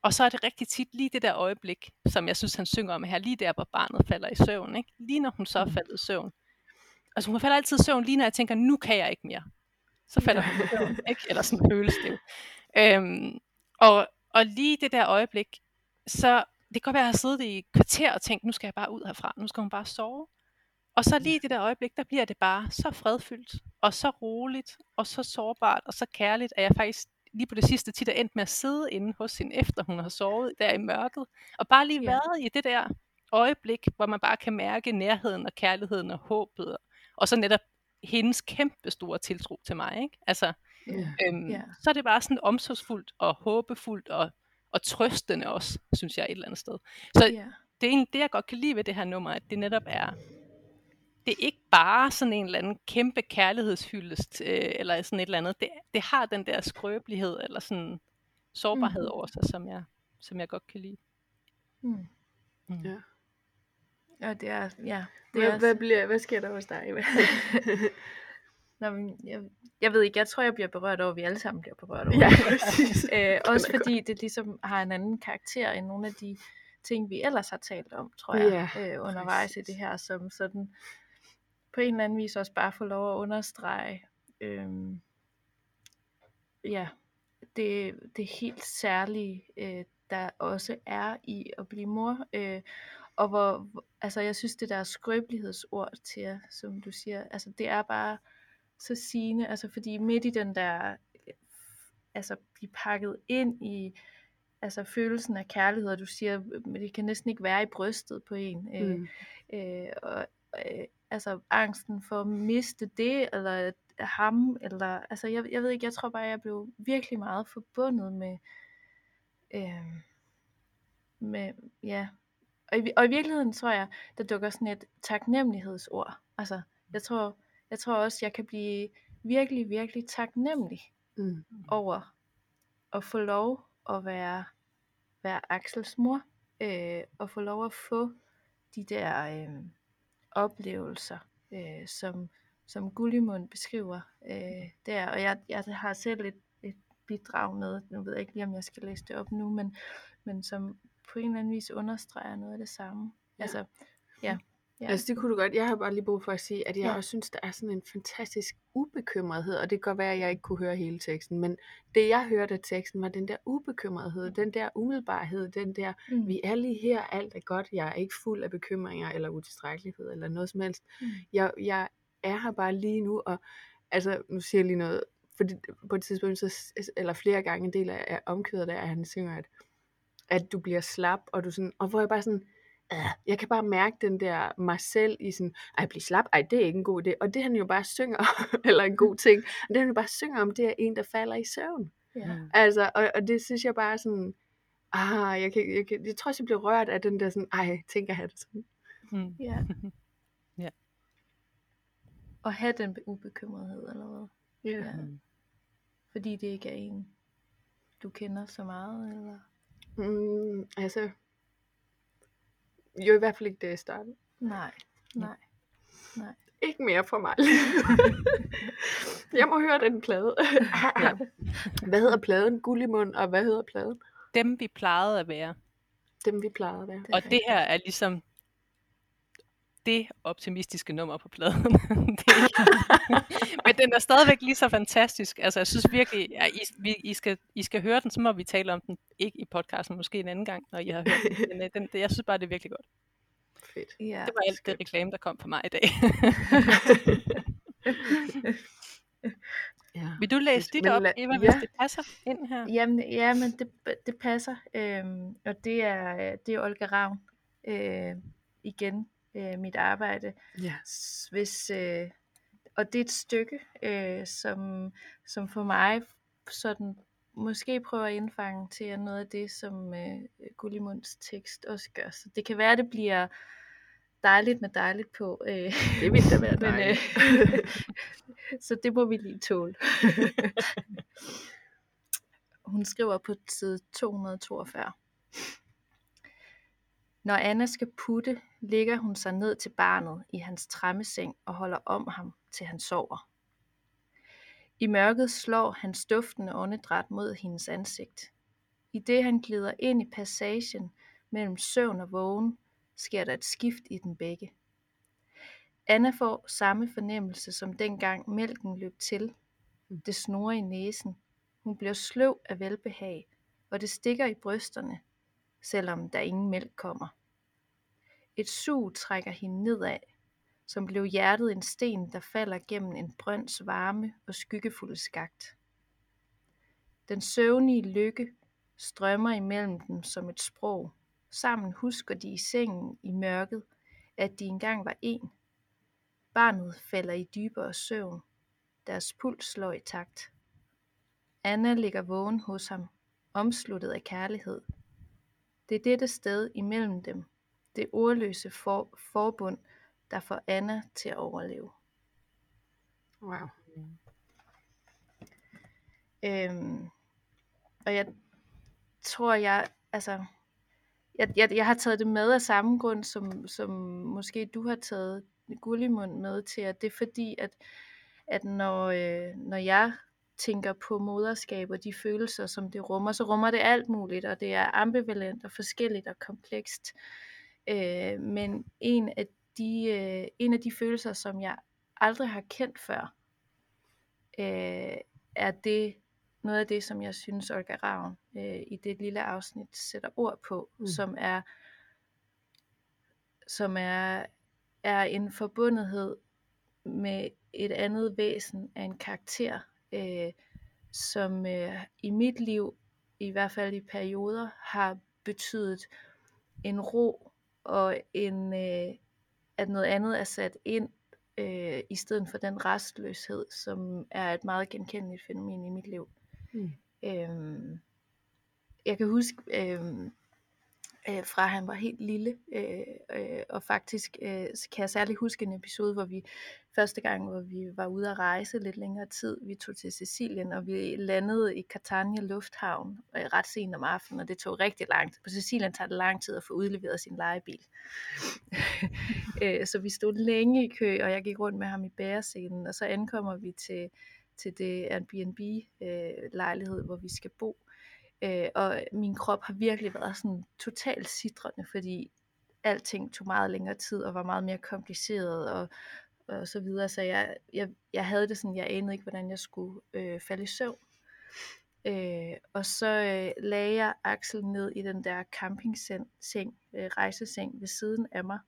og så er det rigtig tit lige det der øjeblik, som jeg synes, han synger om her, lige der, hvor barnet falder i søvn. Ikke? Lige når hun så er faldet i søvn. Altså hun falder altid i søvn, lige når jeg tænker, nu kan jeg ikke mere. Så falder hun i søvn, ikke? Eller sådan føles det. Øhm, og, og lige det der øjeblik, så det kan godt være, at jeg har siddet i et kvarter og tænkt, nu skal jeg bare ud herfra, nu skal hun bare sove. Og så lige i det der øjeblik, der bliver det bare så fredfyldt, og så roligt, og så sårbart, og så kærligt, at jeg faktisk lige på det sidste tit er endt med at sidde inde hos hende, efter hun har sovet der i mørket, og bare lige Ja. været i det der øjeblik, hvor man bare kan mærke nærheden og kærligheden og håbet, og så netop hendes kæmpe store tiltro til mig. Ikke? Altså, Ja. øhm, Ja. så er det bare sådan omsorgsfuldt og håbefuldt og, og trøstende også, synes jeg et eller andet sted. Så Ja. det er egentlig det, jeg godt kan lide ved det her nummer, at det netop er, det er ikke bare sådan en eller anden kæmpe kærlighedshyldest, øh, eller sådan et eller andet. Det, det har den der skrøbelighed, eller sådan sårbarhed Mhm. over sig, som jeg, som jeg godt kan lide. Mm. Mm. Ja. Og det er, ja, det Hvad, er hvad, bliver, hvad sker der hos dig? Nå, men jeg, jeg ved ikke, jeg tror, jeg bliver berørt over, at vi alle sammen bliver berørt over. ja, det. præcis. øh, også godt. fordi det ligesom har en anden karakter end nogle af de ting, vi ellers har talt om, tror jeg, Ja, øh, undervejs i præcis. det her, som sådan på en eller anden vis også bare får lov at understrege, øh, ja, det, det helt særlige, øh, der også er i at blive mor, øh, og hvor, altså jeg synes det der skrøbelighedsord til jer, som du siger, altså det er bare så sigende, altså fordi midt i den der, altså blive pakket ind i, altså følelsen af kærlighed, og du siger, det kan næsten ikke være i brystet på en, øh, Mm. øh, og, øh, altså angsten for at miste det, eller ham, eller, altså jeg, jeg ved ikke, jeg tror bare, jeg blev virkelig meget forbundet med, øh, med, ja, og i, og i virkeligheden tror jeg, der dukker sådan et taknemmelighedsord, altså jeg tror, jeg tror også, jeg kan blive virkelig, virkelig taknemmelig Mm. over at få lov at være, være Axels mor. øh, at få lov at få de der øh, oplevelser, øh, som, som Gullimund beskriver øh, der. Og jeg, jeg har selv et, et bidrag med, nu ved jeg ikke lige, om jeg skal læse det op nu, men, men som på en eller anden vis understreger noget af det samme. Ja. Altså, ja. Ja. Altså det kunne du godt. Jeg har bare lige brug for at sige, at jeg Ja. også synes, der er sådan en fantastisk ubekymrethed, og det kan godt være, at jeg ikke kunne høre hele teksten, men det jeg hørte af teksten var den der ubekymrethed, den der umiddelbarhed, den der, Mm. vi er lige her, alt er godt, jeg er ikke fuld af bekymringer eller utilstrækkelighed eller noget som helst. Mm. Jeg, jeg er her bare lige nu, og altså, nu siger jeg lige noget, fordi på et tidspunkt, så, eller flere gange en del af, af omkvædet der, at han synger, at, at du bliver slap, og du sådan, og hvor jeg bare sådan, "Ah, jeg kan bare mærke den der mig selv i sådan, ej, bliv slap, ej, det er ikke en god idé. Og det han jo bare synger, eller en god ting, og det han jo bare synger om, det er en, der falder i søvn. Ja. Altså, og, og det synes jeg bare sådan, ah, jeg, kan, jeg, kan, jeg tror også, jeg blev rørt af den der sådan, ej, tænker han det sådan. Mm. Ja. Ja. Og have den ubekymrethed, eller hvad? Ja. Ja. Mm. Fordi det ikke er en, du kender så meget, eller? Mm, altså, jo i hvert fald ikke det, jeg startede. Nej, nej. Ikke mere for mig. jeg må høre den plade. hvad hedder pladen? Gullimund, og hvad hedder pladen? Dem vi plejede at være. Dem vi plejede at være. Og det her er ligesom det optimistiske nummer på pladen. det er, men den er stadigvæk lige så fantastisk. Altså, jeg synes virkelig, at I, vi, I, skal, I skal høre den, så må vi tale om den. Ikke i podcasten, måske en anden gang, når I har hørt den. Men øh, den, det, jeg synes bare, det er virkelig godt. Fedt. Ja. Det var alt det skønt. reklame, der kom fra mig i dag. Ja. Vil du læse dit op, Eva, hvis ja. det passer ind her? Jamen, ja, men det, det passer. Øhm, og det er, det er Olga Ravn. Øh, igen, øh, mit arbejde. ja. Hvis, øh, og det er et stykke, øh, som, som for mig sådan måske prøver at indfange til noget af det, som øh, Gullimunds tekst også gør. Så det kan være, at det bliver dejligt med dejligt på. Øh, Det ville da være men, dejligt. øh, så det må vi lige tåle. Hun skriver på side 242. Når Anna skal putte, ligger hun sig ned til barnet i hans trammeseng og holder om ham, til han sover. I mørket slår hans duftende åndedræt mod hendes ansigt. I det han glider ind i passagen mellem søvn og vågen, sker der et skift i den begge. Anna får samme fornemmelse som dengang mælken løb til. Det snor i næsen. Hun bliver sløv af velbehag, og det stikker i brysterne, selvom der ingen mælk kommer. Et sug trækker hende nedad, som blev hjertet en sten, der falder gennem en brønds varme og skyggefulde skagt. Den søvnige lykke strømmer imellem dem som et sprog. Sammen husker de i sengen i mørket, at de engang var en. Barnet falder i dybere søvn. Deres puls slår i takt. Anna ligger vågen hos ham, omsluttet af kærlighed. Det er dette sted imellem dem, det ordløse for, forbund, der får Anna til at overleve. Wow. Øhm, og jeg tror, jeg, altså, jeg, jeg, jeg har taget det med af samme grund, som, som måske du har taget Gullimund med til, at det er fordi, at, at når, øh, når jeg tænker på moderskab og de følelser, som det rummer, så rummer det alt muligt, og det er ambivalent og forskelligt og komplekst. Øh, men en af, de, øh, en af de følelser, som jeg aldrig har kendt før, øh, er det noget af det, som jeg synes, Olga Ravn øh, i det lille afsnit sætter ord på, Mm. som er som er, er en forbundethed med et andet væsen af en karakter, øh, som øh, i mit liv, i hvert fald i perioder, har betydet en ro og en, øh, at noget andet er sat ind, øh, i stedet for den restløshed, som er et meget genkendeligt fænomen i mit liv. Mm. Øhm, jeg kan huske, øhm, øh, fra han var helt lille. Øh, øh, og faktisk øh, kan jeg særlig huske en episode, hvor vi første gang, hvor vi var ude at rejse lidt længere tid, vi tog til Sicilien, og vi landede i Catania Lufthavn øh, ret sent om aftenen, og det tog rigtig langt. På Sicilien tager det lang tid at få udleveret sin legebil. øh, så vi stod længe i kø, og jeg gik rundt med ham i bærescenen, og så ankommer vi til, til det Airbnb-lejlighed, øh, hvor vi skal bo. Øh, og min krop har virkelig været sådan totalt sidrende, fordi alting tog meget længere tid og var meget mere kompliceret og, og så videre. Så jeg, jeg, jeg havde det sådan, jeg anede ikke, hvordan jeg skulle øh, falde i søvn. Øh, og så øh, lagde jeg Axel ned i den der campingseng, øh, rejseseng ved siden af mig.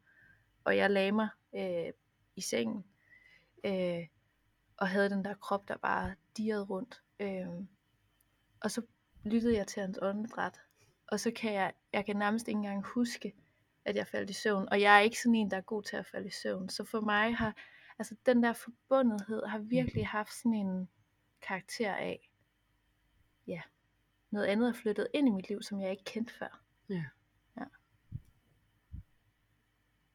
Og jeg lagde mig øh, i sengen. Øh, og havde den der krop, der bare dirrede rundt. Øh, og så lyttede jeg til hans åndedræt. Og så kan jeg, jeg kan nærmest ikke engang huske, at jeg faldt i søvn. Og jeg er ikke sådan en, der er god til at falde i søvn. Så for mig har, altså den der forbundethed har virkelig haft sådan en karakter af, ja, noget andet er flyttet ind i mit liv, som jeg ikke kendte før. Ja. Ja.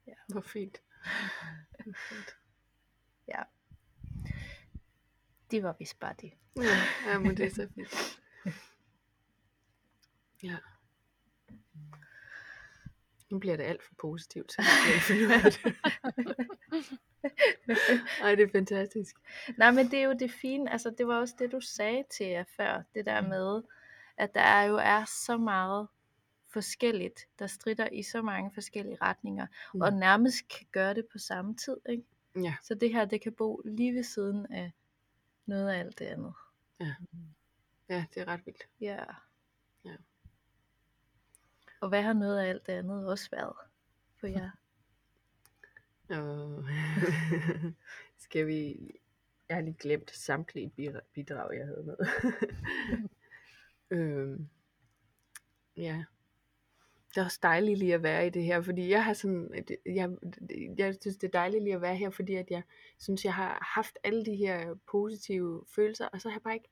ja. Hvor fint. Hvor fint. Ja. Det var vist bare det. Ja, ja men det er så fint. Ja. Nu bliver det alt for positivt. Ej, det er fantastisk. Nej, men det er jo det fine. Altså, det var også det, du sagde til jer før. Det der mm. med, at der jo er så meget forskelligt, der strider i så mange forskellige retninger, mm. og nærmest kan gøre det på samme tid. Ikke? Ja. Så det her, det kan bo lige ved siden af noget af alt det andet. Ja, ja det er ret vildt. Ja. ja. Og hvad har noget af alt det andet også været for jer? Og skal vi... Jeg har lige glemt samtlige bidrag, jeg havde med. øhm, ja. Det er også dejligt lige at være i det her, fordi jeg har sådan, jeg, jeg synes det er dejligt lige at være her, fordi at jeg synes jeg har haft alle de her positive følelser, og så har jeg bare ikke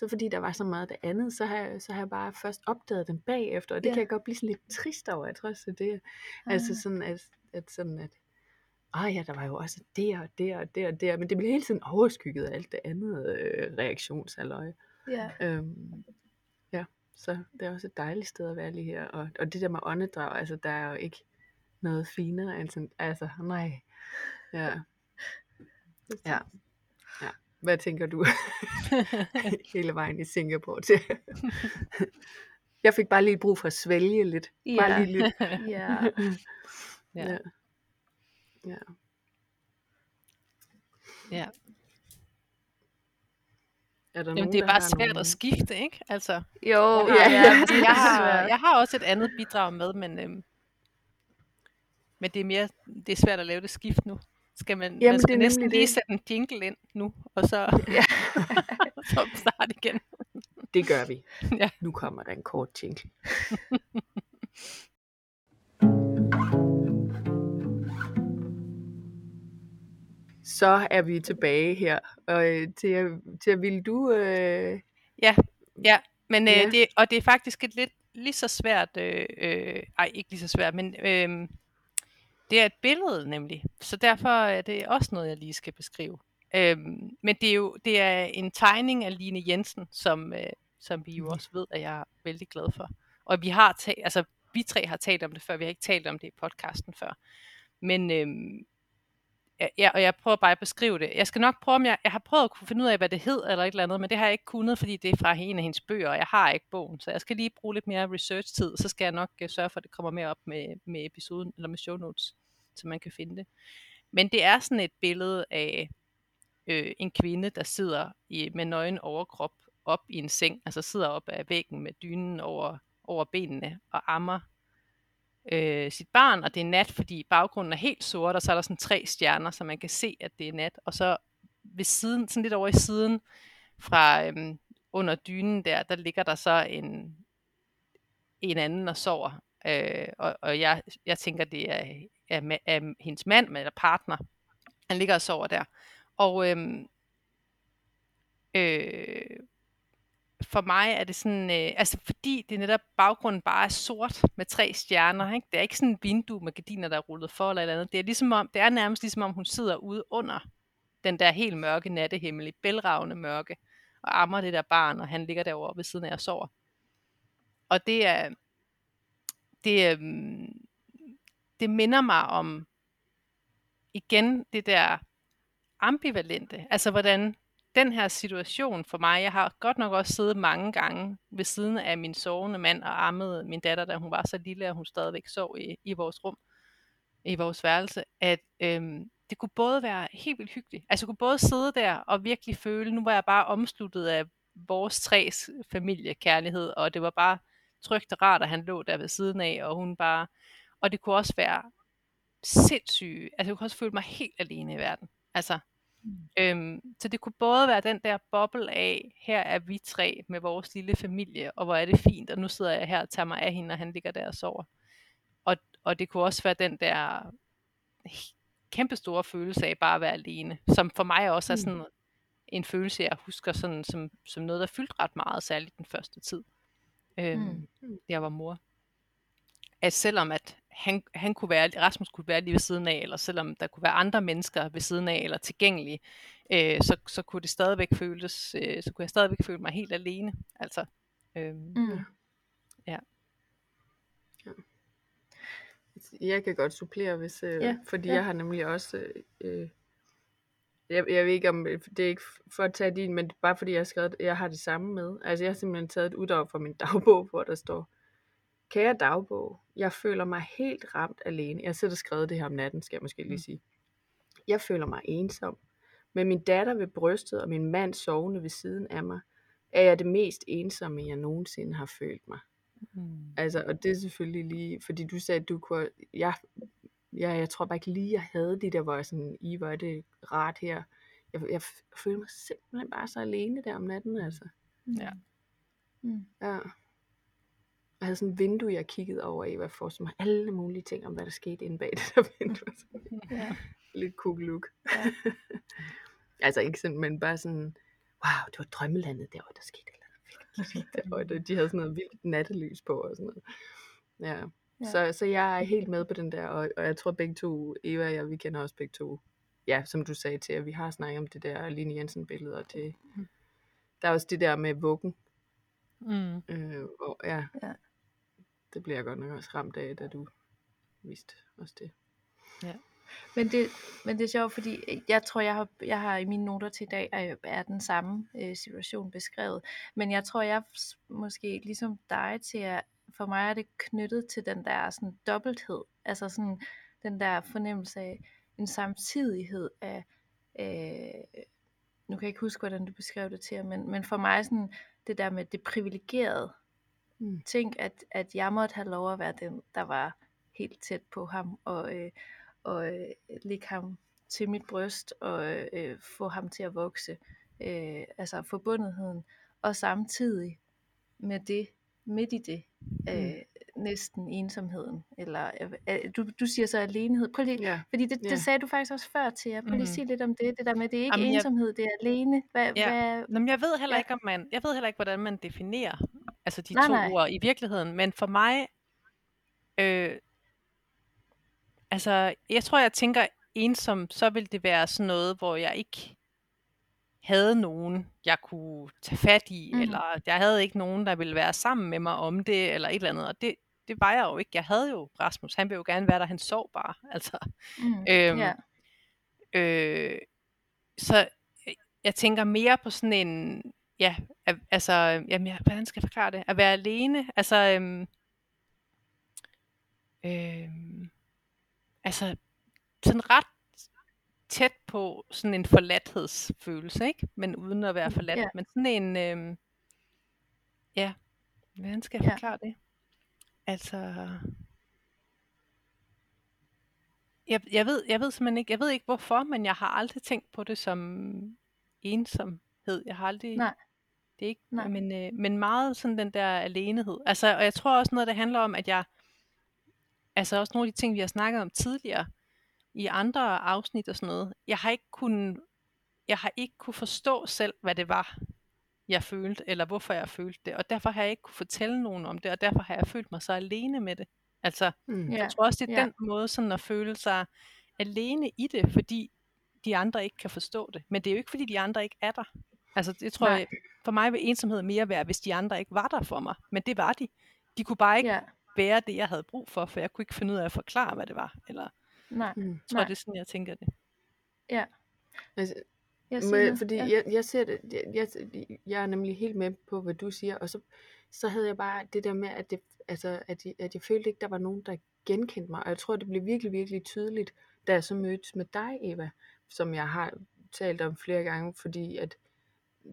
så fordi der var så meget det andet, så har, jeg, så har jeg bare først opdaget dem bagefter, og det ja. kan jeg godt blive sådan lidt trist over, jeg tror også, det er, ah. altså sådan, at, at sådan, at, ah ja, der var jo også det og det og det og det, men det blev hele tiden overskygget af alt det andet øh, reaktionsaløje. Ja. Øhm, ja, så det er også et dejligt sted at være lige her, og, og det der med åndedrag, altså der er jo ikke noget finere end sådan, altså nej, ja, ja. Hvad tænker du hele vejen i Singapore til? jeg fik bare lige brug for at svælge lidt. Ja. Bare lige lidt. ja. ja. Ja. Ja. Er der Jamen, nogen, det er bare svært nogle... at skifte, ikke? Altså, jo, jeg har, ja, ja, jeg, har, jeg har også et andet bidrag med, men, øhm, men det er mere det er svært at lave det skift nu. Skal man, Jamen, man skal det næsten lige det. sætte en jingle ind nu, og så, ja. så starte igen. Det gør vi. Ja. Nu kommer der en kort jingle. så er vi tilbage her. Og øh, til, til vil du... Øh... Ja, ja. Men, øh, ja. Det, og det er faktisk et lidt lige så svært... Øh, øh, ej, ikke lige så svært, men... Øh, det er et billede nemlig, så derfor er det også noget, jeg lige skal beskrive. Øhm, men det er jo det er en tegning af Line Jensen, som, øh, som vi jo mm. også ved, at jeg er vældig glad for. Og vi har talt, altså vi tre har talt om det før, vi har ikke talt om det i podcasten før. Men øhm, ja, og jeg prøver bare at beskrive det. Jeg skal nok prøve, om jeg, jeg har prøvet at kunne finde ud af, hvad det hed eller et eller andet, men det har jeg ikke kunnet, fordi det er fra en af hendes bøger, og jeg har ikke bogen. Så jeg skal lige bruge lidt mere research-tid, så skal jeg nok uh, sørge for, at det kommer mere op med, med episoden, eller med show notes så man kan finde det. Men det er sådan et billede af øh, en kvinde, der sidder i, med nøgen overkrop op i en seng, altså sidder op af væggen med dynen over, over benene og ammer øh, sit barn, og det er nat, fordi baggrunden er helt sort, og så er der sådan tre stjerner, så man kan se, at det er nat, og så ved siden, sådan lidt over i siden fra øhm, under dynen der, der ligger der så en, en anden og sover, øh, og, og jeg, jeg tænker, det er af, af hendes mand eller partner. Han ligger og sover der. Og øhm, øh, for mig er det sådan, øh, altså fordi det netop baggrunden bare er sort med tre stjerner, ikke? Det er ikke sådan et vindue med gardiner, der er rullet for eller, eller andet. Det er ligesom om, det er nærmest ligesom om hun sidder ude under den der helt mørke nattehimmel i bælragende mørke og ammer det der barn, og han ligger derovre ved siden af og sover. Og det er, det, er, øhm, det minder mig om igen det der ambivalente, altså hvordan den her situation for mig, jeg har godt nok også siddet mange gange ved siden af min sovende mand og ammet min datter, da hun var så lille, at hun stadigvæk sov i, i vores rum, i vores værelse, at øhm, det kunne både være helt vildt hyggeligt. Altså jeg kunne både sidde der og virkelig føle, nu var jeg bare omsluttet af vores træs familiekærlighed, og det var bare trygt og rart, at han lå der ved siden af, og hun bare, og det kunne også være sindssygt, altså jeg kunne også føle mig helt alene i verden. Altså, mm. øhm, så det kunne både være den der boble af, her er vi tre med vores lille familie, og hvor er det fint, og nu sidder jeg her og tager mig af hende, og han ligger der og sover. Og, og det kunne også være den der kæmpe store følelse af bare at være alene, som for mig også er mm. sådan en følelse, jeg husker sådan, som, som noget, der fyldte ret meget, særligt den første tid, øhm, mm. jeg var mor. At selvom at han, han kunne være, Rasmus kunne være lige ved siden af, eller selvom der kunne være andre mennesker ved siden af, eller tilgængelige, øh, så, så kunne det stadigvæk føles, øh, så kunne jeg stadigvæk føle mig helt alene. Altså, øhm, mm. ja. Jeg kan godt supplere, hvis, øh, ja, fordi ja. jeg har nemlig også, øh, øh, jeg, jeg ved ikke om, det er ikke for at tage din, men bare fordi jeg har skrevet, jeg har det samme med. Altså jeg har simpelthen taget et uddrag fra min dagbog, hvor der står, kære dagbog, jeg føler mig helt ramt alene. Jeg sidder og skrevet det her om natten, skal jeg måske lige mm. sige. Jeg føler mig ensom. Med min datter ved brystet og min mand sovende ved siden af mig, er jeg det mest ensomme, jeg nogensinde har følt mig. Mm. Altså, og det er selvfølgelig lige, fordi du sagde, at du kunne, jeg, jeg, jeg tror bare ikke lige, jeg havde de der, hvor jeg sådan, I var det rart her. Jeg, jeg følte mig simpelthen bare så alene der om natten, altså. Ja. Mm. Ja. Jeg havde sådan et vindue, jeg kiggede over i, hvor jeg får mig alle mulige ting om, hvad der skete inde bag det der vindue. Ja. Lidt cool look. Ja. altså ikke sådan, men bare sådan, wow, det var drømmelandet der, der skete og de havde sådan noget vildt nattelys på og sådan noget. Ja. ja. Så, så jeg er helt med på den der, og, og jeg tror begge to, Eva og jeg, vi kender også begge to, ja, som du sagde til, at vi har snakket om det der Line Jensen billede, og det, mm. der er også det der med vuggen. Mm. Øh, og, ja, ja, det bliver jeg godt nok også ramt af, da du viste også det. Ja. Men det, men det er sjovt, fordi øh, jeg tror, jeg har, jeg har i mine noter til i dag, at er den samme øh, situation beskrevet. Men jeg tror, jeg måske ligesom dig til, at for mig er det knyttet til den der sådan dobbelthed. Altså sådan den der fornemmelse af en samtidighed af, øh, nu kan jeg ikke huske, hvordan du beskrev det til, men, men for mig sådan det der med det privilegerede. Mm. Tænk, at, at jeg måtte have lov at være den, der var helt tæt på ham, og, øh, og øh, lægge ham til mit bryst og øh, få ham til at vokse. Øh, altså forbundetheden. Og samtidig med det, midt i det, øh, mm. næsten ensomheden. Eller, øh, du, du siger så alenehed. Prøv lige, ja. Fordi det, det ja. sagde du faktisk også før til jer. Prøv lige mm. sige lidt om det. Det der med, det er ikke Jamen, ensomhed, jeg... det er alene. Hvad, ja. hvad... Jamen, jeg ved heller ja. ikke, om man, jeg ved heller ikke, hvordan man definerer altså de nej, to nej. ord i virkeligheden. Men for mig, øh, Altså, jeg tror, jeg tænker ensom, så vil det være sådan noget, hvor jeg ikke havde nogen, jeg kunne tage fat i, mm. eller jeg havde ikke nogen, der ville være sammen med mig om det, eller et eller andet. Og det, det var jeg jo ikke. Jeg havde jo Rasmus, han ville jo gerne være der, han sov bare. Altså, mm. øhm, yeah. øh, så jeg tænker mere på sådan en, ja, altså, jamen, hvordan skal jeg forklare det? At være alene, altså, øhm, øhm, altså sådan ret tæt på sådan en forladthedsfølelse, ikke? Men uden at være mm, forladt. Ja. Men sådan en, øh, ja, hvordan skal jeg forklare ja. det? Altså, jeg, jeg, ved, jeg ved simpelthen ikke, jeg ved ikke hvorfor, men jeg har aldrig tænkt på det som ensomhed. Jeg har aldrig, Nej. Det er ikke, Nej. Men, øh, men meget sådan den der alenehed. Altså, og jeg tror også noget, det handler om, at jeg, altså også nogle af de ting, vi har snakket om tidligere, i andre afsnit og sådan noget, jeg har ikke kunnet, jeg har ikke kunne forstå selv, hvad det var, jeg følte, eller hvorfor jeg følte det. Og derfor har jeg ikke kunne fortælle nogen om det, og derfor har jeg følt mig så alene med det. Altså, Mm. Ja. jeg tror også, det er ja. den måde sådan at føle sig alene i det, fordi de andre ikke kan forstå det. Men det er jo ikke, fordi de andre ikke er der. Altså, det tror Nej. jeg, for mig vil ensomhed mere være, hvis de andre ikke var der for mig. Men det var de. De kunne bare ikke Ja, være det, jeg havde brug for, for jeg kunne ikke finde ud af at forklare, hvad det var. Eller nej. Mm. jeg tror, Nej. det er sådan, jeg tænker det. Ja. Altså, Jeg Men, fordi ja. jeg, jeg ser det, jeg, jeg, jeg er nemlig helt med på, hvad du siger, og så, så havde jeg bare det der med, at, det, altså, at, jeg, at jeg følte ikke, der var nogen, der genkendte mig, og jeg tror, det blev virkelig, virkelig tydeligt, da jeg så mødtes med dig, Eva, som jeg har talt om flere gange, fordi at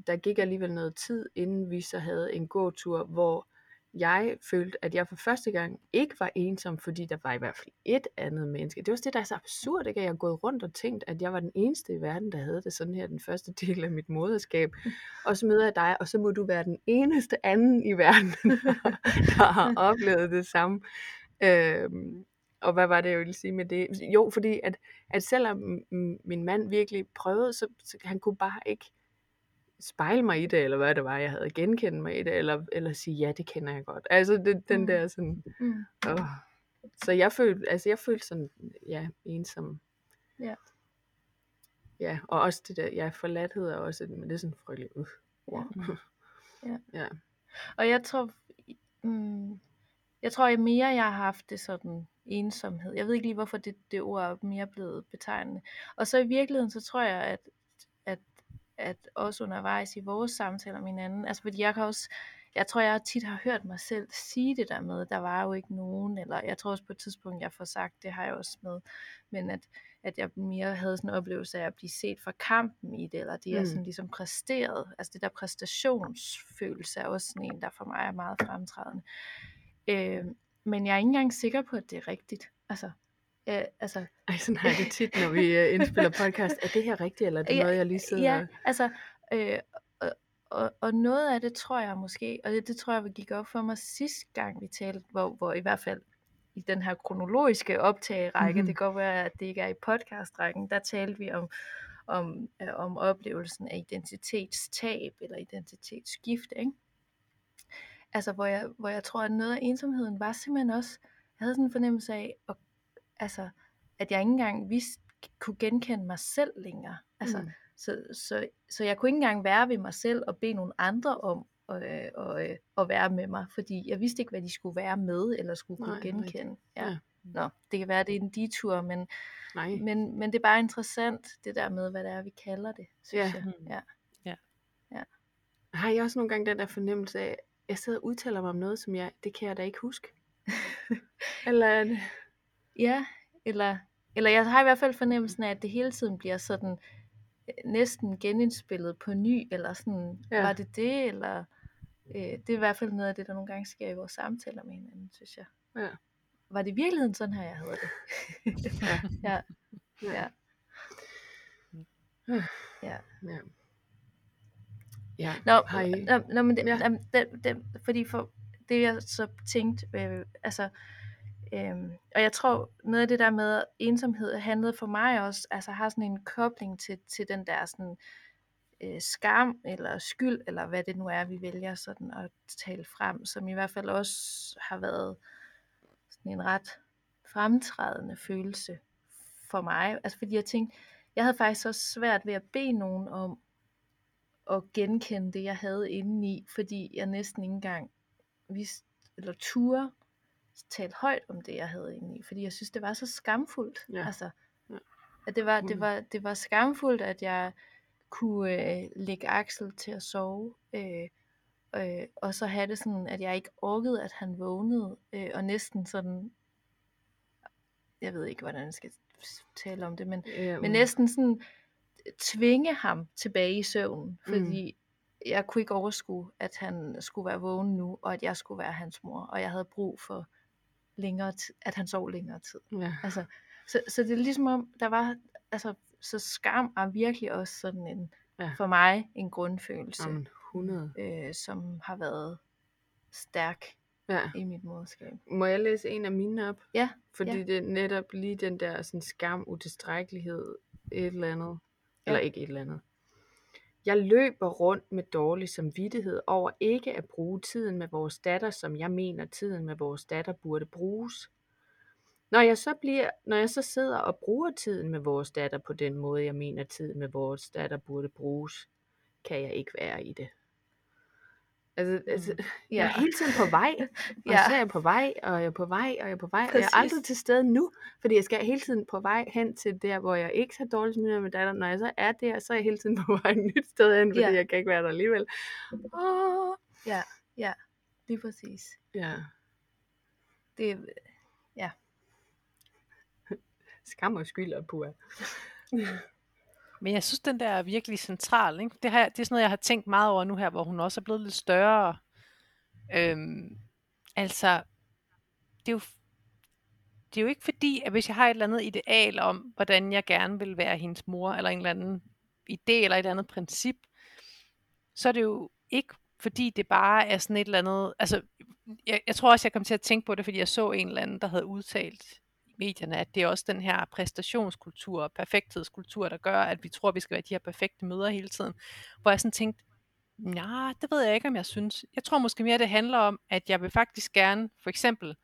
der gik alligevel noget tid, inden vi så havde en gåtur, hvor jeg følte, at jeg for første gang ikke var ensom, fordi der var i hvert fald et andet menneske. Det var også det, der er så absurd, ikke? at jeg har gået rundt og tænkt, at jeg var den eneste i verden, der havde det sådan her, den første del af mit moderskab. Og så møder jeg dig, og så må du være den eneste anden i verden, der har oplevet det samme. Øhm, og hvad var det, jeg ville sige med det? Jo, fordi at, at selvom min mand virkelig prøvede, så, så han kunne bare ikke spejle mig i det, eller hvad det var, jeg havde genkendt mig i det, eller, eller sige, ja, det kender jeg godt. Altså det, den Mm. der sådan, Mm. åh. Så jeg følte, altså jeg følte sådan, ja, ensom. Ja. Ja, og også det der, ja, forladthed er også, men det er sådan frygteligt, uh, Ja. ord. Ja. ja. Og jeg tror, mm, jeg tror jeg mere, jeg har haft det sådan ensomhed. Jeg ved ikke lige, hvorfor det, det ord er mere blevet betegnende. Og så i virkeligheden, så tror jeg, at, at også undervejs i vores samtaler med hinanden, altså fordi jeg kan også, jeg tror, jeg tit har hørt mig selv sige det der med, der var jo ikke nogen, eller jeg tror også på et tidspunkt, jeg får sagt, det har jeg også med, men at, at jeg mere havde sådan en oplevelse af at blive set for kampen i det, eller det jeg Mm. sådan ligesom præsteret, altså det der præstationsfølelse er også sådan en, der for mig er meget fremtrædende. Øh, men jeg er ikke engang sikker på, at det er rigtigt. Altså, øh, altså Ej, sådan har jeg det tit, når vi uh, indspiller podcast. Er det her rigtigt, eller er det Ja, noget, jeg lige sidder Ja, og... altså, øh, og, og, og noget af det tror jeg måske, og det, det tror jeg gik op for mig sidste gang vi talte, hvor, hvor i hvert fald i den her kronologiske optagerække, Mhm. det kan godt være, at det ikke er i podcastrækken, der talte vi om, om, øh, om oplevelsen af identitetstab eller identitetsskift, ikke? Altså, hvor jeg, hvor jeg tror, at noget af ensomheden var simpelthen også, jeg havde sådan en fornemmelse af, at, altså, at jeg ikke engang vidste, kunne genkende mig selv længere. Altså, Mm. så, så, så jeg kunne ikke engang være ved mig selv og bede nogle andre om øh, og, øh, at være med mig, fordi jeg vidste ikke, hvad de skulle være med, eller skulle kunne Nej, rigtigt. genkende. Ja. Ja. Nå, det kan være, det er en detur, men, Nej. men, men det er bare interessant, det der med, hvad det er, vi kalder det, synes Ja. jeg. Mm. Ja. Har jeg også nogle gange den der fornemmelse af, at jeg sidder og udtaler mig om noget, som jeg, det kan jeg da ikke huske. eller er. Ja, eller, eller jeg har i hvert fald fornemmelsen af, at det hele tiden bliver sådan øh, næsten genindspillet på ny, eller sådan, Ja. var det det, eller øh, det er i hvert fald noget af det, der nogle gange sker i vores samtaler med hinanden, synes jeg. Ja. Var det i virkeligheden sådan her, jeg havde det? Ja. ja, Ja. ja. ja. Ja. Nå, nå, nå men det, Ja. ja. det, det, fordi for det jeg så tænkte, øh, altså, øh, og jeg tror noget af det der med ensomhed handlede for mig også, altså har sådan en kobling til, til den der sådan øh, skam eller skyld, eller hvad det nu er, vi vælger sådan at tale frem, som i hvert fald også har været sådan en ret fremtrædende følelse for mig. Altså fordi jeg tænkte, jeg havde faktisk også svært ved at bede nogen om at genkende det, jeg havde indeni, fordi jeg næsten ikke engang vidste, eller turde tale højt om det, jeg havde indeni, fordi jeg synes, det var så skamfuldt. Ja. Altså, Ja. at det var, Mm. det, var, det var skamfuldt, at jeg kunne øh, lægge Axel til at sove, øh, øh, og så have det sådan, at jeg ikke orkede, at han vågnede, øh, og næsten sådan, jeg ved ikke, hvordan jeg skal tale om det, men Ja, men næsten sådan tvinge ham tilbage i søvn, fordi mm. jeg kunne ikke overskue, at han skulle være vågen nu, og at jeg skulle være hans mor, og jeg havde brug for længere tid, at han sov længere tid. Ja. Altså, så, så det er ligesom om, der var, altså, så skam er virkelig også sådan en, Ja. for mig, en grundfølelse, Jamen, 100. øh, som har været stærk Ja. i mit moderskab. Må jeg læse en af mine op? Ja, Fordi ja. det er netop lige den der sådan skam, utilstrækkelighed, et eller andet. Eller Ja. ikke et eller andet. Jeg løber rundt med dårlig samvittighed over ikke at bruge tiden med vores datter, som jeg mener tiden med vores datter burde bruges. Når jeg så bliver, når jeg så sidder og bruger tiden med vores datter på den måde, jeg mener tiden med vores datter burde bruges, kan jeg ikke være i det. Altså, altså Mm. jeg er hele tiden på vej, og Ja. så er jeg på vej, og jeg er på vej, og jeg er på vej, og jeg er aldrig Præcis. til stede nu, fordi jeg skal hele tiden på vej hen til der, hvor jeg ikke har dårlig smiddag med datter. Når jeg så er der, så er jeg hele tiden på vej et nyt sted hen, fordi Ja. jeg kan ikke være der alligevel. Åh. Ja, ja, lige præcis. Ja, Det, skam og skyld og pur. Men jeg synes, den der er virkelig central. Ikke? Det, her, det er sådan noget, jeg har tænkt meget over nu her, hvor hun også er blevet lidt større. Øhm, altså, det er, jo, det er jo ikke fordi, at hvis jeg har et eller andet ideal om, hvordan jeg gerne vil være hendes mor, eller en eller anden idé, eller et eller andet princip, så er det jo ikke fordi det bare er sådan et eller andet, altså jeg, jeg tror også, jeg kom til at tænke på det, fordi jeg så en eller anden, der havde udtalt medierne, at det er også den her præstationskultur og perfekthedskultur, der gør, at vi tror, at vi skal være de her perfekte møder hele tiden. Hvor jeg sådan tænkte, nej, det ved jeg ikke, om jeg synes. Jeg tror måske mere, det handler om, at jeg vil faktisk gerne, for eksempel,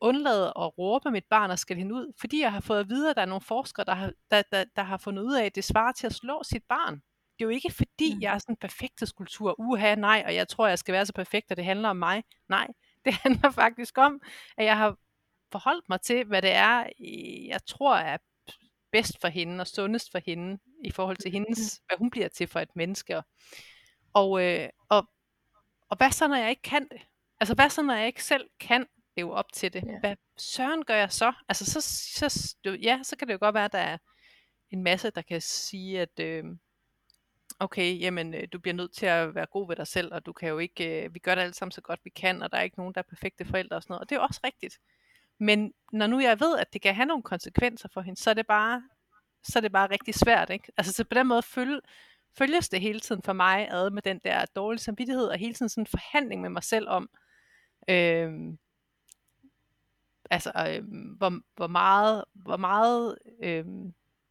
undlade at råbe mit barn og skælde hende ud, fordi jeg har fået at vide, at der er nogle forskere, der har, der, der, der har fundet ud af, at det svarer til at slå sit barn. Det er jo ikke fordi, jeg er sådan en perfekthedskultur, uha, nej, og jeg tror, jeg skal være så perfekt, og det handler om mig. Nej, det handler faktisk om, at jeg har forholdt mig til, hvad det er, øh, jeg tror er bedst for hende og sundest for hende, i forhold til hendes, hvad hun bliver til for et menneske. Og, øh, og, og hvad så, når jeg ikke kan det? Altså, hvad så, når jeg ikke selv kan leve op til det? Ja. Hvad søren gør jeg så? Altså, så, så, ja, så kan det jo godt være, at der er en masse, der kan sige, at øh, okay, jamen, øh, du bliver nødt til at være god ved dig selv, og du kan jo ikke, øh, vi gør det alle sammen så godt vi kan, og der er ikke nogen, der er perfekte forældre og sådan noget, og det er jo også rigtigt. Men når nu jeg ved, at det kan have nogle konsekvenser for hende, så er det bare, så er det bare rigtig svært, ikke? Altså, så på den måde følge, følges det hele tiden for mig ad med den der dårlige samvittighed, og hele tiden sådan en forhandling med mig selv om, øh, altså, øh, hvor, hvor meget, hvor meget øh,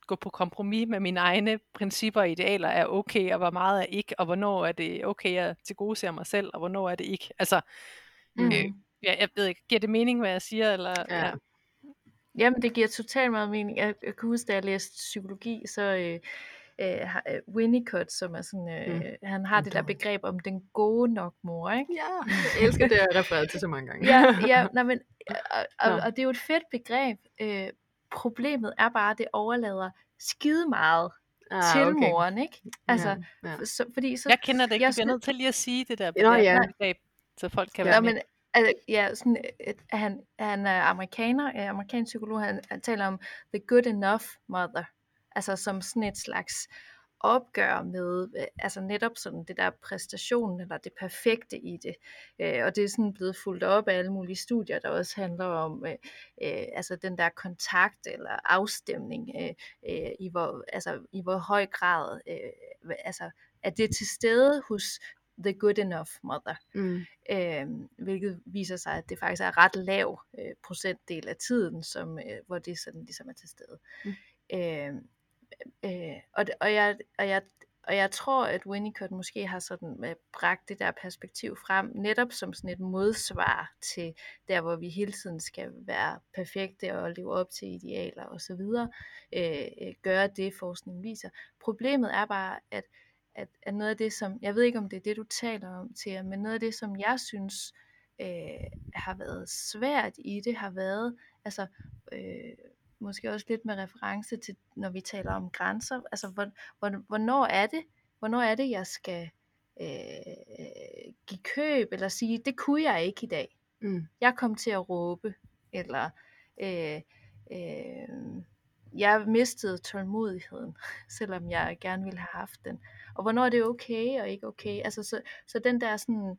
gå på kompromis med mine egne principper og idealer er okay, og hvor meget er ikke, og hvornår er det okay at tilgodese mig selv, og hvornår er det ikke. Altså, mm. Øh, ja, jeg ved ikke, giver det mening, hvad jeg siger? Eller, Ja. Jamen, det giver totalt meget mening. Jeg, jeg kan huske, da jeg læste psykologi, så øh, øh, øh, Winnicott, som er sådan, øh, Mm. han har det der begreb om den gode nok mor, ikke? Ja, jeg elsker det, jeg har refereret til så mange gange. Ja, ja nej, men, og, og, Nå. og det er jo et fedt begreb. Øh, problemet er bare, at det overlader skide meget ah, til moren, ikke? Altså, ja, ja. så, fordi så, Jeg kender det ikke, jeg jeg bliver synes- nødt til lige at sige det der Nå, ja. begreb, så folk kan Ja, være men med altså, ja, sådan, øh, han, han er amerikaner, øh, amerikansk psykolog, han, han taler om the good enough mother, altså som sådan et slags opgør med, øh, altså netop sådan det der præstation eller det perfekte i det. Øh, og det er sådan blevet fuldt op af alle mulige studier, der også handler om øh, øh, altså den der kontakt eller afstemning, øh, øh, i, hvor, altså, i hvor høj grad øh, altså, er det til stede hos the good enough mother Mm. øh, hvilket viser sig, at det faktisk er ret lav øh, procentdel af tiden, som, øh, hvor det sådan ligesom er til stede. Mm. Øh, øh, og, og, jeg, og, jeg, og jeg tror, at Winnicott måske har sådan øh, bragt det der perspektiv frem, netop som sådan et modsvar til der, hvor vi hele tiden skal være perfekte og leve op til idealer osv. Øh, øh, gøre det, forskningen viser. Problemet er bare, at at, at noget af det, som, jeg ved ikke om det er det, du taler om, til, men noget af det, som jeg synes øh, har været svært i det, har været, altså øh, måske også lidt med reference til, når vi taler om grænser, altså hvor, hvor, hvornår er det, hvornår er det, jeg skal øh, give køb, eller sige, det kunne jeg ikke i dag. Mm. Jeg kom til at råbe, eller øh, øh, jeg mistede tålmodigheden, selvom jeg gerne ville have haft den. Og hvornår er det okay og ikke okay? Altså, så, så den der sådan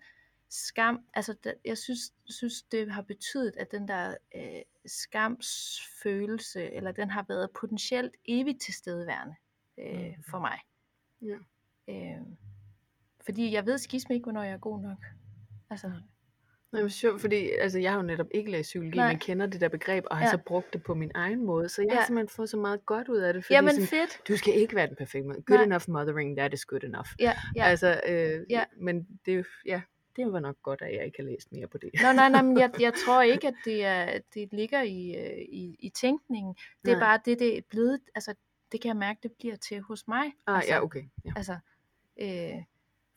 skam, altså der, jeg synes, synes, det har betydet, at den der øh, skamsfølelse, eller den har været potentielt evigt tilstedeværende øh, Mhm. for mig. Ja. Øh, fordi jeg ved skisme ikke, hvornår jeg er god nok. Altså, Nej, men sjovt, fordi altså, jeg har jo netop ikke læst psykologi, Nej. men kender det der begreb, og har Ja. så brugt det på min egen måde. Så jeg Ja. har simpelthen fået så meget godt ud af det, fordi Jamen sådan, fedt. du skal ikke være den perfekte måde. Good Nej. enough mothering, that is good enough. Ja, ja. Altså, øh, Ja. men det, er ja, det var nok godt, at jeg ikke har læst mere på det. Nå, nej, nej, men jeg, jeg tror ikke, at det, er, det ligger i, øh, i, i tænkningen. Det er Nej. bare det, det er blevet, altså det kan jeg mærke, det bliver til hos mig. Ah, altså, ja, okay. Ja. Altså, øh,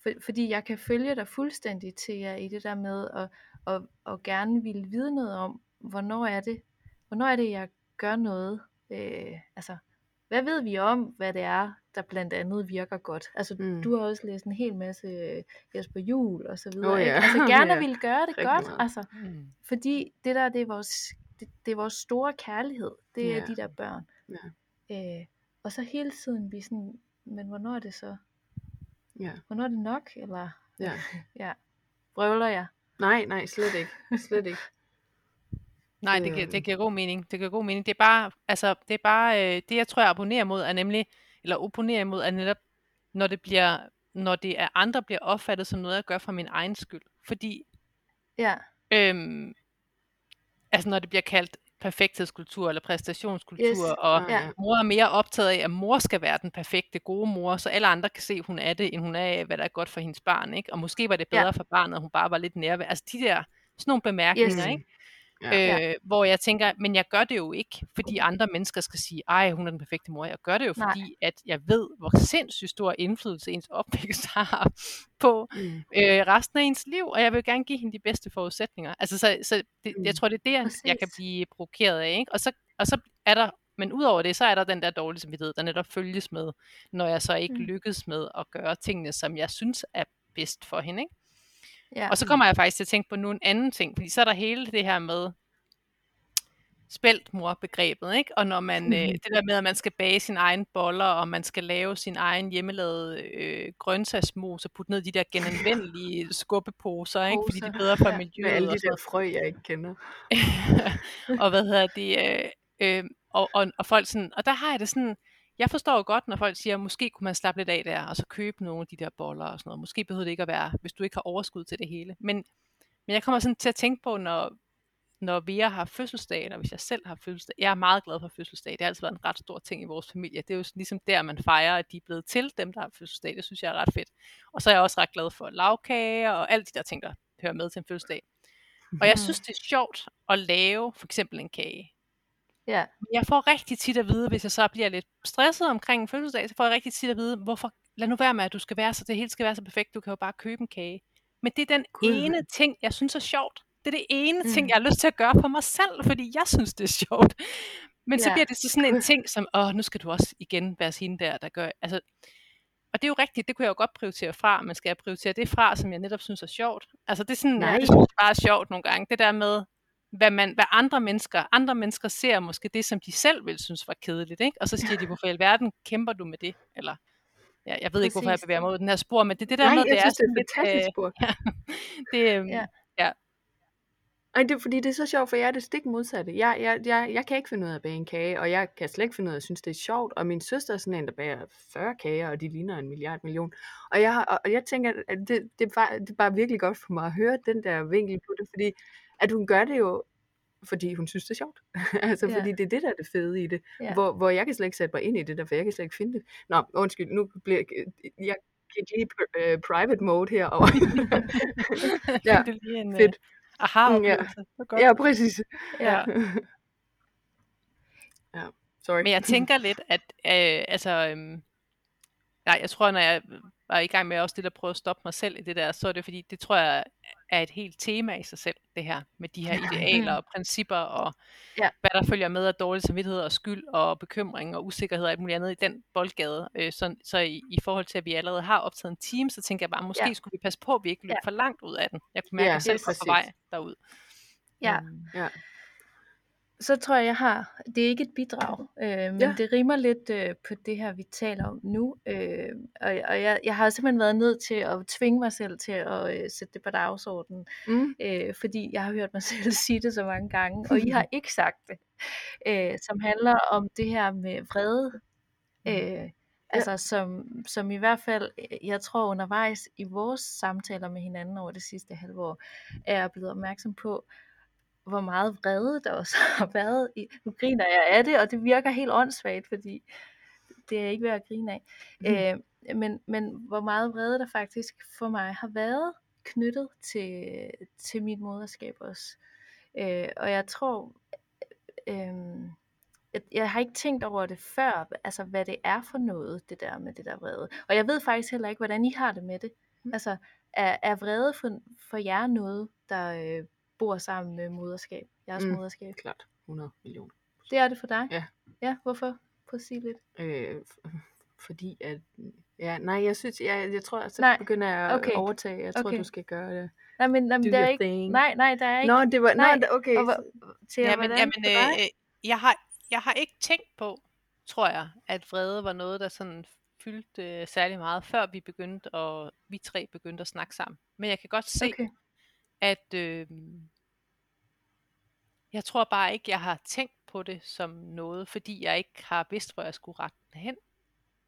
for, fordi jeg kan følge dig fuldstændig til jer i det der med at, at, at gerne ville vide noget om, hvornår er det, hvornår er det, jeg gør noget. Øh, altså, hvad ved vi om, hvad det er, der blandt andet virker godt? Altså, Mm. du har også læst en hel masse øh, Jesper Juhl og så videre. Ikke? ja. Altså, gerne Ja, ville gøre det rigtig godt. meget. Altså, Mm. fordi det der, det er vores, det, det er vores store kærlighed. Det er de der børn. Ja. Øh, og så hele tiden vi sådan, men hvornår er det så? Ja. Hvornår er det nok? Eller ja. ja, vrøvler jeg? Nej, nej, slet ikke. Slet ikke. Nej, det giver, det giver god mening. Det giver god mening. Det er bare, altså, det er bare, øh, det jeg tror, jeg abonnerer mod, er nemlig, eller opponerer imod, er netop, når det bliver, når det er andre bliver opfattet som noget, jeg gør for min egen skyld. Fordi, Ja, øhm, altså når det bliver kaldt perfekthedskultur eller præstationskultur, Yes. og ja. mor er mere optaget af, at mor skal være den perfekte, gode mor, så alle andre kan se, at hun er det, end hun er af, hvad der er godt for hendes barn. Ikke? Og måske var det bedre Ja. for barnet, at hun bare var lidt nærvær. Altså de der, sådan nogle bemærkninger, Yes. ikke? Ja. Øh, hvor jeg tænker, men jeg gør det jo ikke, fordi andre mennesker skal sige, ej, hun er den perfekte mor. Jeg gør det jo, Nej. fordi at jeg ved, hvor sindssygt stor indflydelse ens opvækst har på Mm. øh, resten af ens liv, og jeg vil gerne give hende de bedste forudsætninger. Altså, så, så det, Mm. jeg tror, det er det, jeg, jeg kan blive provokeret af. Ikke? Og, så, og så er der, men udover det, så er der den der dårlige samvittighed, der netop følges med, når jeg så ikke Mm. lykkes med at gøre tingene, som jeg synes er bedst for hende. Ikke? Ja. Og så kommer jeg faktisk til at tænke på nu en anden ting, fordi så er der hele det her med spæltmor-begrebet, ikke? Og når man, øh, det der med, at man skal bage sin egen boller, og man skal lave sin egen hjemmelavede øh, grøntsagsmos og putte ned i de der genanvendelige skubbeposer, ikke? Fordi det er bedre for ja. Med miljøet. alle og de der frø, jeg ikke kender. og hvad hedder det, øh, øh, og, og, og folk sådan, og der har jeg det sådan, jeg forstår jo godt, når folk siger, måske kunne man slappe lidt af der, og så købe nogle af de der boller og sådan noget. Måske behøver det ikke at være, hvis du ikke har overskud til det hele. Men, men jeg kommer sådan til at tænke på, når, når vi har fødselsdag, eller hvis jeg selv har fødselsdag. Jeg er meget glad for fødselsdag. Det har altid været en ret stor ting i vores familie. Det er jo ligesom der, man fejrer, at de er blevet til, dem der har fødselsdag. Det synes jeg er ret fedt. Og så er jeg også ret glad for lavkage og alle de der ting, der hører med til en fødselsdag. Og jeg Mm. synes, det er sjovt at lave for eksempel en kage. Ja, Jeg får rigtig tit at vide, hvis jeg så bliver lidt stresset omkring en fødselsdag, så får jeg rigtig tit at vide, hvorfor, lad nu være med, at du skal være så, det hele skal være så perfekt, du kan jo bare købe en kage. Men det er den Gud. ene ting, jeg synes er sjovt. Det er det ene mm. ting, jeg har lyst til at gøre for mig selv, fordi jeg synes, det er sjovt. Men så Ja. bliver det så sådan en ting, som, åh, nu skal du også igen være hende der, der gør, altså, og det er jo rigtigt, det kunne jeg jo godt prioritere fra, men skal jeg prioritere det fra, som jeg netop synes er sjovt? Altså det er sådan, Nej. det synes jeg bare er sjovt nogle gange, det der med, hvad, man, hvad andre mennesker, andre mennesker ser måske det, som de selv vil synes var kedeligt, ikke? Og så siger de, hvorfor i alverden kæmper du med det? Eller, ja, jeg ved ikke, hvorfor jeg bevæger mig ud den her spor, men det er det der Nej, med, jeg det synes, er det er et fantastisk lidt, spor. øh, det, øhm, Ja. Ej, det, er fordi det er så sjovt, for jeg er det stik modsatte. Jeg, jeg, jeg, jeg kan ikke finde ud af at bage en kage, og jeg kan slet ikke finde ud af at synes, det er sjovt. Og min søster er sådan en, der bager 40 kager, og de ligner en milliard million. Og jeg, har- og jeg tænker, at det, det, er bare, det er bare virkelig godt for mig at høre den der vinkel på det, fordi at hun gør det jo, fordi hun synes, det er sjovt. altså, Ja. fordi det er det, der er det fede i det. Ja. Hvor, hvor jeg kan slet ikke sætte mig ind i det der, for jeg kan slet ikke finde det. Nå, undskyld, nu bliver jeg gik lige uh, private mode herovre. ja, det er lige en fedt. Uh, aha Mm, ja. godt. ja, præcis. ja. ja, sorry. Men jeg tænker lidt, at øh, altså, øhm, nej, jeg tror, når jeg var i gang med også det at prøve at stoppe mig selv i det der, så er det fordi, det tror jeg er et helt tema i sig selv, det her med de her idealer og principper og Ja. hvad der følger med af dårlig samvittighed og skyld og bekymring og usikkerhed og alt muligt andet i den boldgade. Øh, så så i, i forhold til, at vi allerede har optaget en team, så tænker jeg bare, måske Ja. skulle vi passe på, at vi ikke løber Ja. for langt ud af den. Jeg kunne mærke, at Ja, jeg selv var på vej derud. Ja. Øhm, Ja. Så tror jeg, jeg har, det er ikke et bidrag, øh, men Ja. ja. det rimer lidt øh, på det her, vi taler om nu. Øh, og og jeg, jeg har simpelthen været nødt til at tvinge mig selv til at øh, sætte det på dagsordenen, Mm. øh, fordi jeg har hørt mig selv sige det så mange gange, og I har ikke sagt det, øh, som handler om det her med vrede. Øh, Altså som, som i hvert fald, øh, jeg tror undervejs i vores samtaler med hinanden over det sidste halve år, er jeg blevet opmærksom på, hvor meget vrede der også har været i. Nu griner jeg af det, og det virker helt åndssvagt, fordi det er ikke værd at grine af. Mm. Øh, men, men hvor meget vrede der faktisk for mig har været knyttet til, til mit moderskab også. Øh, og jeg tror, øh, jeg, jeg har ikke tænkt over det før, altså hvad det er for noget, det der med det der vrede. Og jeg ved faktisk heller ikke, hvordan I har det med det. Mm. Altså, er, er vrede for, for jer noget, der øh, bor sammen med moderskab, jeres Mm. moderskab? Klart. 100 millioner. Det er det for dig? Ja. Ja, hvorfor? Prøv at sige lidt. Øh, fordi at... Ja, nej, jeg synes, jeg, jeg tror, at så Nej, begynder jeg at okay. overtage. Jeg tror, Okay. du skal gøre det. Nej, men, nej, men der er ikke... thing. Nej, nej, der er ikke... Nå, det var... nej, Nå, okay. og, til Jamen, hvordan jamen øh, øh, jeg, har, jeg har ikke tænkt på, tror jeg, at vrede var noget, der sådan fyldte øh, særlig meget, før vi begyndte at, vi tre begyndte at snakke sammen. Men jeg kan godt se, Okay. At øh, jeg tror bare ikke, jeg har tænkt på det som noget, fordi jeg ikke har vidst, hvor jeg skulle rette den hen.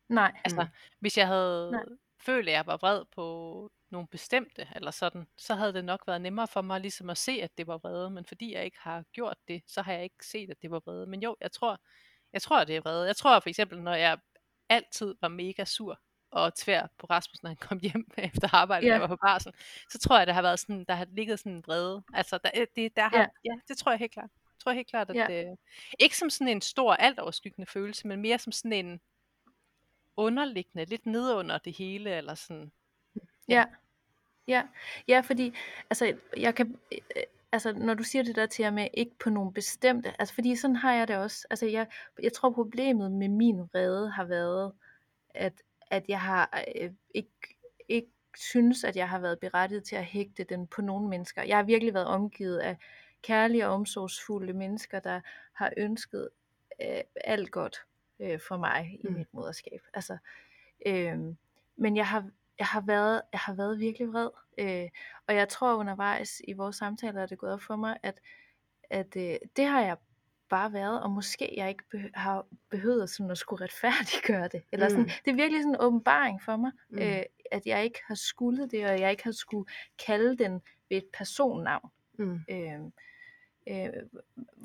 Nej. Altså, Mm. hvis jeg havde Nej. følt, at jeg var vred på nogle bestemte, eller sådan, så havde det nok været nemmere for mig ligesom at se, at det var vrede. Men fordi jeg ikke har gjort det, så har jeg ikke set, at det var vrede. Men jo, jeg tror, jeg tror, det er vrede. Jeg tror for eksempel, når jeg altid var mega sur og tvær på Rasmus, når han kom hjem efter arbejde, Ja. yeah. jeg var på barsel, så tror jeg, der har været sådan, der har ligget sådan en vrede. Altså, der, det, der har, Ja. ja, det tror jeg helt klart. Jeg tror helt klart, at Ja. det, ikke som sådan en stor, alt overskyggende følelse, men mere som sådan en underliggende, lidt nedunder det hele, eller sådan. Ja. Ja, ja fordi altså, jeg kan, øh, altså, når du siger det der til med ikke på nogen bestemte, altså fordi sådan har jeg det også. Altså jeg, jeg tror problemet med min vrede har været, at, at jeg har øh, ikke, ikke synes, at jeg har været berettiget til at hægte den på nogle mennesker. Jeg har virkelig været omgivet af kærlige og omsorgsfulde mennesker, der har ønsket øh, alt godt øh, for mig i Mm. mit moderskab. Altså, øh, men jeg har, jeg har været, jeg har været virkelig vred. Øh, og jeg tror undervejs i vores samtaler er det gået op for mig, at, at øh, det har jeg bare været, og måske jeg ikke be- har behøvet sådan at skulle retfærdiggøre det. Eller sådan, Mm. Det er virkelig sådan en åbenbaring for mig, Mm. øh, at jeg ikke har skulle det, og jeg ikke har skulle kalde den ved et personnavn. Mm. Øh, øh,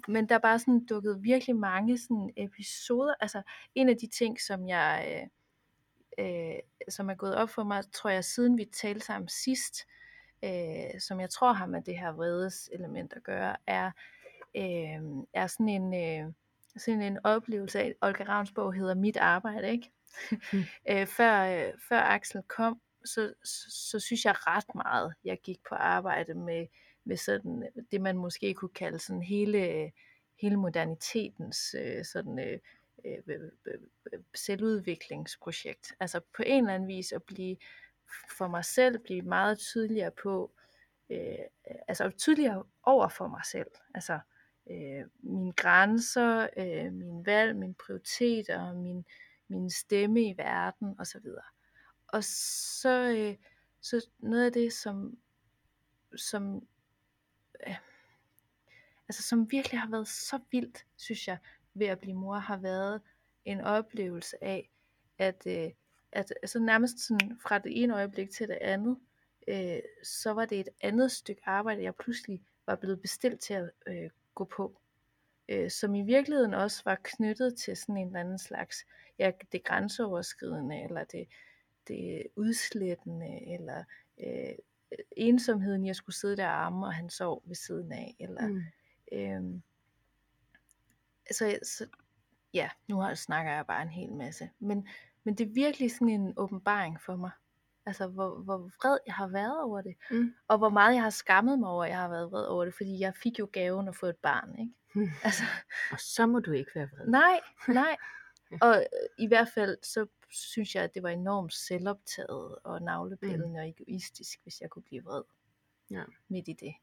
men der er bare sådan dukket virkelig mange sådan episoder. Altså en af de ting, som jeg øh, øh, som er gået op for mig, tror jeg, siden vi talte sammen sidst, øh, som jeg tror har med det her vredes element at gøre, er, øh, er sådan en øh, sådan en oplevelse af, Olga Ravns bog hedder Mit Arbejde, ikke? Mm. øh, før, øh, før Axel kom, så, så, så synes jeg ret meget, jeg gik på arbejde med, med sådan, øh, det man måske kunne kalde sådan hele, hele modernitetens øh, sådan, øh, øh, øh, øh, selvudviklingsprojekt. Altså på en eller anden vis at blive for mig selv, blive meget tydeligere på, øh, altså tydeligere over for mig selv. Altså øh, mine grænser, øh, mine valg, mine prioriteter, min, min stemme i verden osv. Og så, øh, så noget af det, som, som, øh, altså, som virkelig har været så vildt, synes jeg, ved at blive mor, har været en oplevelse af, at, øh, at altså nærmest sådan fra det ene øjeblik til det andet, øh, så var det et andet stykke arbejde, jeg pludselig var blevet bestilt til at øh, gå på. Øh, som i virkeligheden også var knyttet til sådan en eller anden slags, ja, det grænseoverskridende, eller det, det udslættende, eller øh, ensomheden, jeg skulle sidde der og amme, og han sov ved siden af, eller Mm. Øhm, så, så ja, nu har, snakker jeg bare en hel masse. Men, men det er virkelig sådan en åbenbaring for mig. Altså, hvor, hvor vred jeg har været over det. Mm. Og hvor meget jeg har skammet mig over, at jeg har været vred over det. Fordi jeg fik jo gaven at få et barn, ikke? Mm. Altså, Og så må du ikke være vred. nej, nej. Og øh, i hvert fald, så synes jeg, at det var enormt selvoptaget og navlepillende mm. og egoistisk, hvis jeg kunne blive vred. Ja. Midt i det.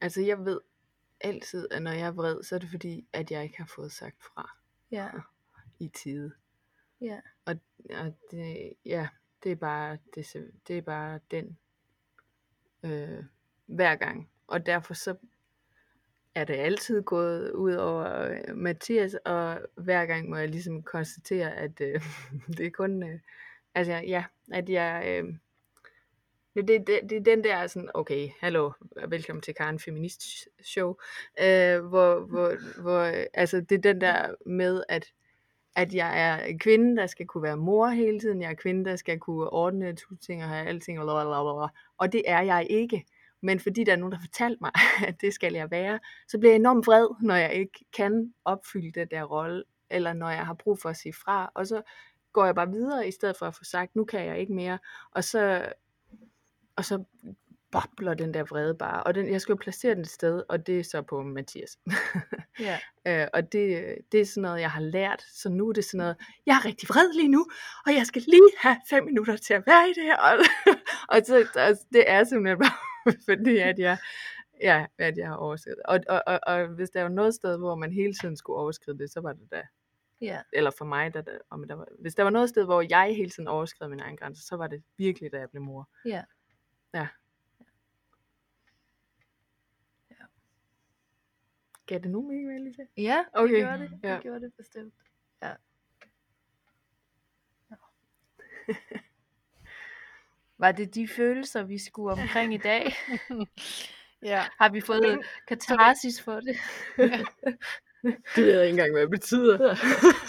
Altså jeg ved altid, at når jeg er vred, så er det fordi, at jeg ikke har fået sagt fra Ja, i tide ja, Og, og det, ja, det er bare, det, det er bare den øh, hver gang. Og derfor så er det altid gået ud over øh, Mathias, og hver gang må jeg ligesom konstatere, at øh, det er kun, øh, altså ja, at jeg, øh, det, det, det, det er den der sådan, okay, hallo, velkommen til Karen Feminist Show, øh, hvor, hvor, hvor, øh, altså det er den der med, at at jeg er en kvinde, der skal kunne være mor hele tiden, jeg er kvinde, der skal kunne ordne to ting og have alting, blablabla. og det er jeg ikke. Men fordi der er nogen, der fortalt mig, at det skal jeg være, så bliver jeg enormt vred, når jeg ikke kan opfylde den der rolle, eller når jeg har brug for at sige fra, og så går jeg bare videre, i stedet for at få sagt, nu kan jeg ikke mere, og så, og så bobler den der vrede bare. Og den, jeg skal jo placere den et sted, og det er så på Mathias. Ja. øh, og det, det er sådan noget, jeg har lært. Så nu er det sådan noget, jeg er rigtig vred lige nu, og jeg skal lige have fem minutter til at være i det her. Og, og så, altså, det er simpelthen bare, fordi at jeg, ja, at jeg har overskrevet. Og, og, og, og hvis der var noget sted, hvor man hele tiden skulle overskride det, så var det da Ja. eller for mig, da, der, om der var, hvis der var noget sted, hvor jeg hele tiden overskred min egen grænse, så var det virkelig, da jeg blev mor. Ja. Ja. Gav det nogen mening, sige? Ja, det Okay. gjorde det. Det Ja. gjorde det bestemt. Ja. Nå. Var det de følelser, vi skulle omkring i dag? Ja. Har vi fået katarsis for det? Det ved jeg ikke engang, hvad det betyder.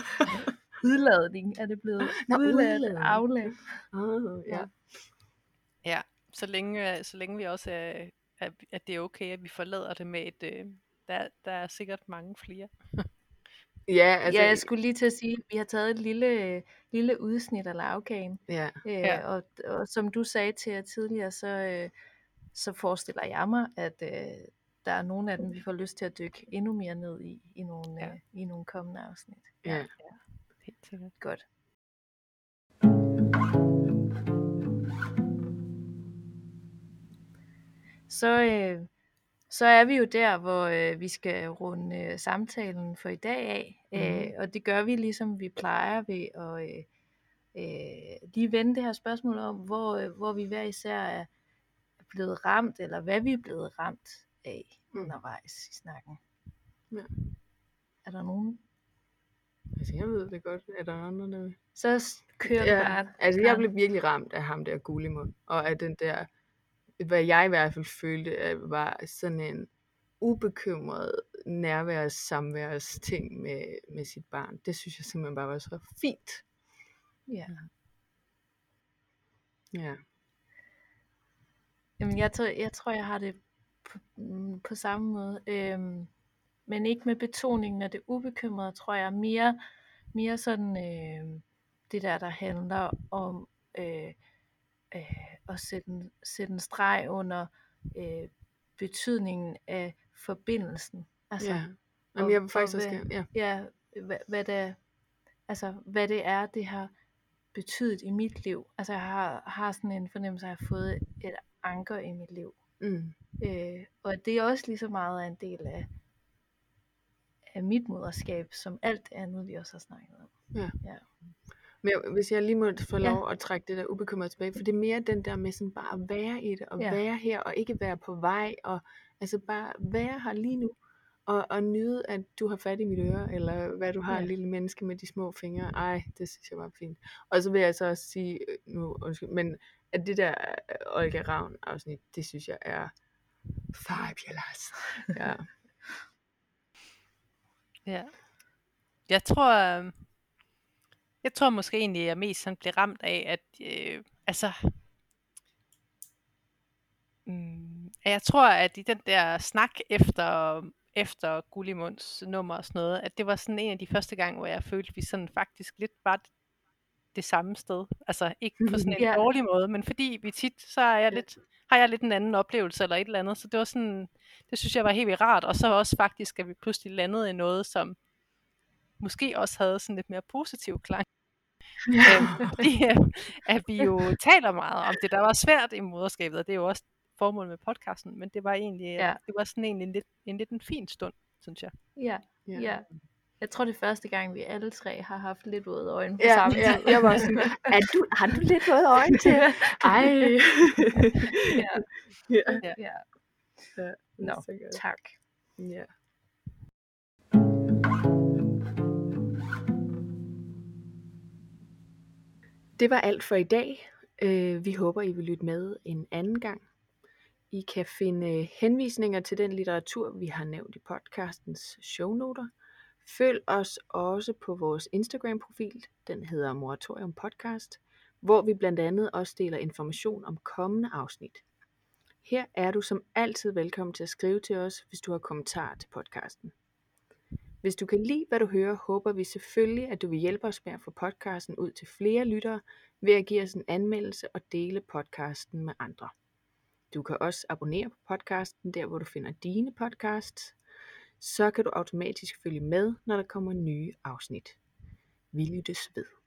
Udladning er det blevet. Nå, Udladt, udladning. afladt. ah, ja. Ja, så længe, så længe vi også er, at, at det er okay, at vi forlader det med et, øh, der, der er sikkert mange flere. Ja, altså, Ja, jeg skulle lige til at sige, at vi har taget et lille, lille udsnit af lavkagen. ja. Øh, Ja. og, og som du sagde til jer tidligere, så, øh, så forestiller jeg mig, at øh, der er nogle af dem, vi får lyst til at dykke endnu mere ned i, i nogle, Ja. ja. øh, i nogle kommende afsnit. Ja. Helt sikkert. Godt. Så, øh, så er vi jo der, hvor øh, vi skal runde øh, samtalen for i dag af. Mhm. Øh, og det gør vi ligesom vi plejer ved at øh, øh, lige vende det her spørgsmål om, hvor, øh, hvor vi hver især er blevet ramt, eller hvad vi er blevet ramt af Mm. undervejs i snakken. Ja. Er der nogen? Altså, jeg ved det godt. Er der andre, der? Så kører Ja, bare. altså jeg blev virkelig ramt af ham der Gullimund, og af den der, hvad jeg i hvert fald følte, var sådan en ubekymret nærværs samværs ting med, med sit barn. Det synes jeg simpelthen bare var så fint. Ja. Ja. Jamen, jeg, tror, jeg tror, jeg har det på, mm, på samme måde. Øhm, men ikke med betoningen af det ubekymrede, tror jeg. Mere, mere sådan øh, det der, der handler om øh, øh, at sætte en, sætte en streg under øh, betydningen af forbindelsen. Altså, ja. og- Jamen, jeg vil og faktisk også hvad- gerne, ja. ja, hvad, hvad, det, altså, hvad det er, det har betydet i mit liv. Altså, jeg har, har sådan en fornemmelse af, at jeg har fået et anker i mit liv. Mm. Øh, og det er også lige så meget en del af, af mit moderskab, som alt det andet, vi også har snakket om. Men hvis jeg lige må få Ja. lov at trække det der ubekymret tilbage, for det er mere den der med sådan bare at være i det, og Ja. være her, og ikke være på vej, og altså bare være her lige nu, og, og nyde, at du har fat i mit øre, eller hvad du har, Ja. lille menneske med de små fingre. Ej, det synes jeg var fint. Og så vil jeg så også sige, øh, nu undskyld, men at det der øh, Olga Ravn afsnit, det synes jeg er fabulous. Ja. Ja. Jeg tror, øh, jeg tror måske egentlig, at jeg mest sådan blev ramt af, at øh, altså, mm, jeg tror, at i den der snak efter, efter Gullimunds nummer og sådan noget, at det var sådan en af de første gange, hvor jeg følte, at vi sådan faktisk lidt var det, det samme sted. Altså ikke på sådan en Ja. dårlig måde, men fordi vi tit, så er jeg lidt, har jeg lidt en anden oplevelse eller et eller andet. Så det var sådan, det synes jeg var helt rart. Og så også faktisk, at vi pludselig landede i noget, som måske også havde sådan lidt mere positiv klang. Øhm, fordi øh, at vi jo taler meget om det, der var svært i moderskabet, og det er jo også formålet med podcasten, men det var egentlig, Ja. ja. det var sådan egentlig en lidt, en lidt en fin stund, synes jeg. Ja, Ja. ja. Jeg tror, det er første gang, vi alle tre har haft lidt våde øjne på Ja, samme ja, tid. jeg var sådan, er du, har du lidt fået øjne til? Ej. ja, ja. ja. Ja, Nå, så godt. tak. Ja. Det var alt for i dag. Øh, vi håber, I vil lytte med en anden gang. I kan finde øh, henvisninger til den litteratur, vi har nævnt i podcastens shownoter. Følg os også på vores Instagram-profil. Den hedder Moratorium Podcast, hvor vi blandt andet også deler information om kommende afsnit. Her er du som altid velkommen til at skrive til os, hvis du har kommentarer til podcasten. Hvis du kan lide, hvad du hører, håber vi selvfølgelig, at du vil hjælpe os med at få podcasten ud til flere lyttere ved at give os en anmeldelse og dele podcasten med andre. Du kan også abonnere på podcasten, der hvor du finder dine podcasts. Så kan du automatisk følge med, når der kommer nye afsnit. Vi lyttes ved.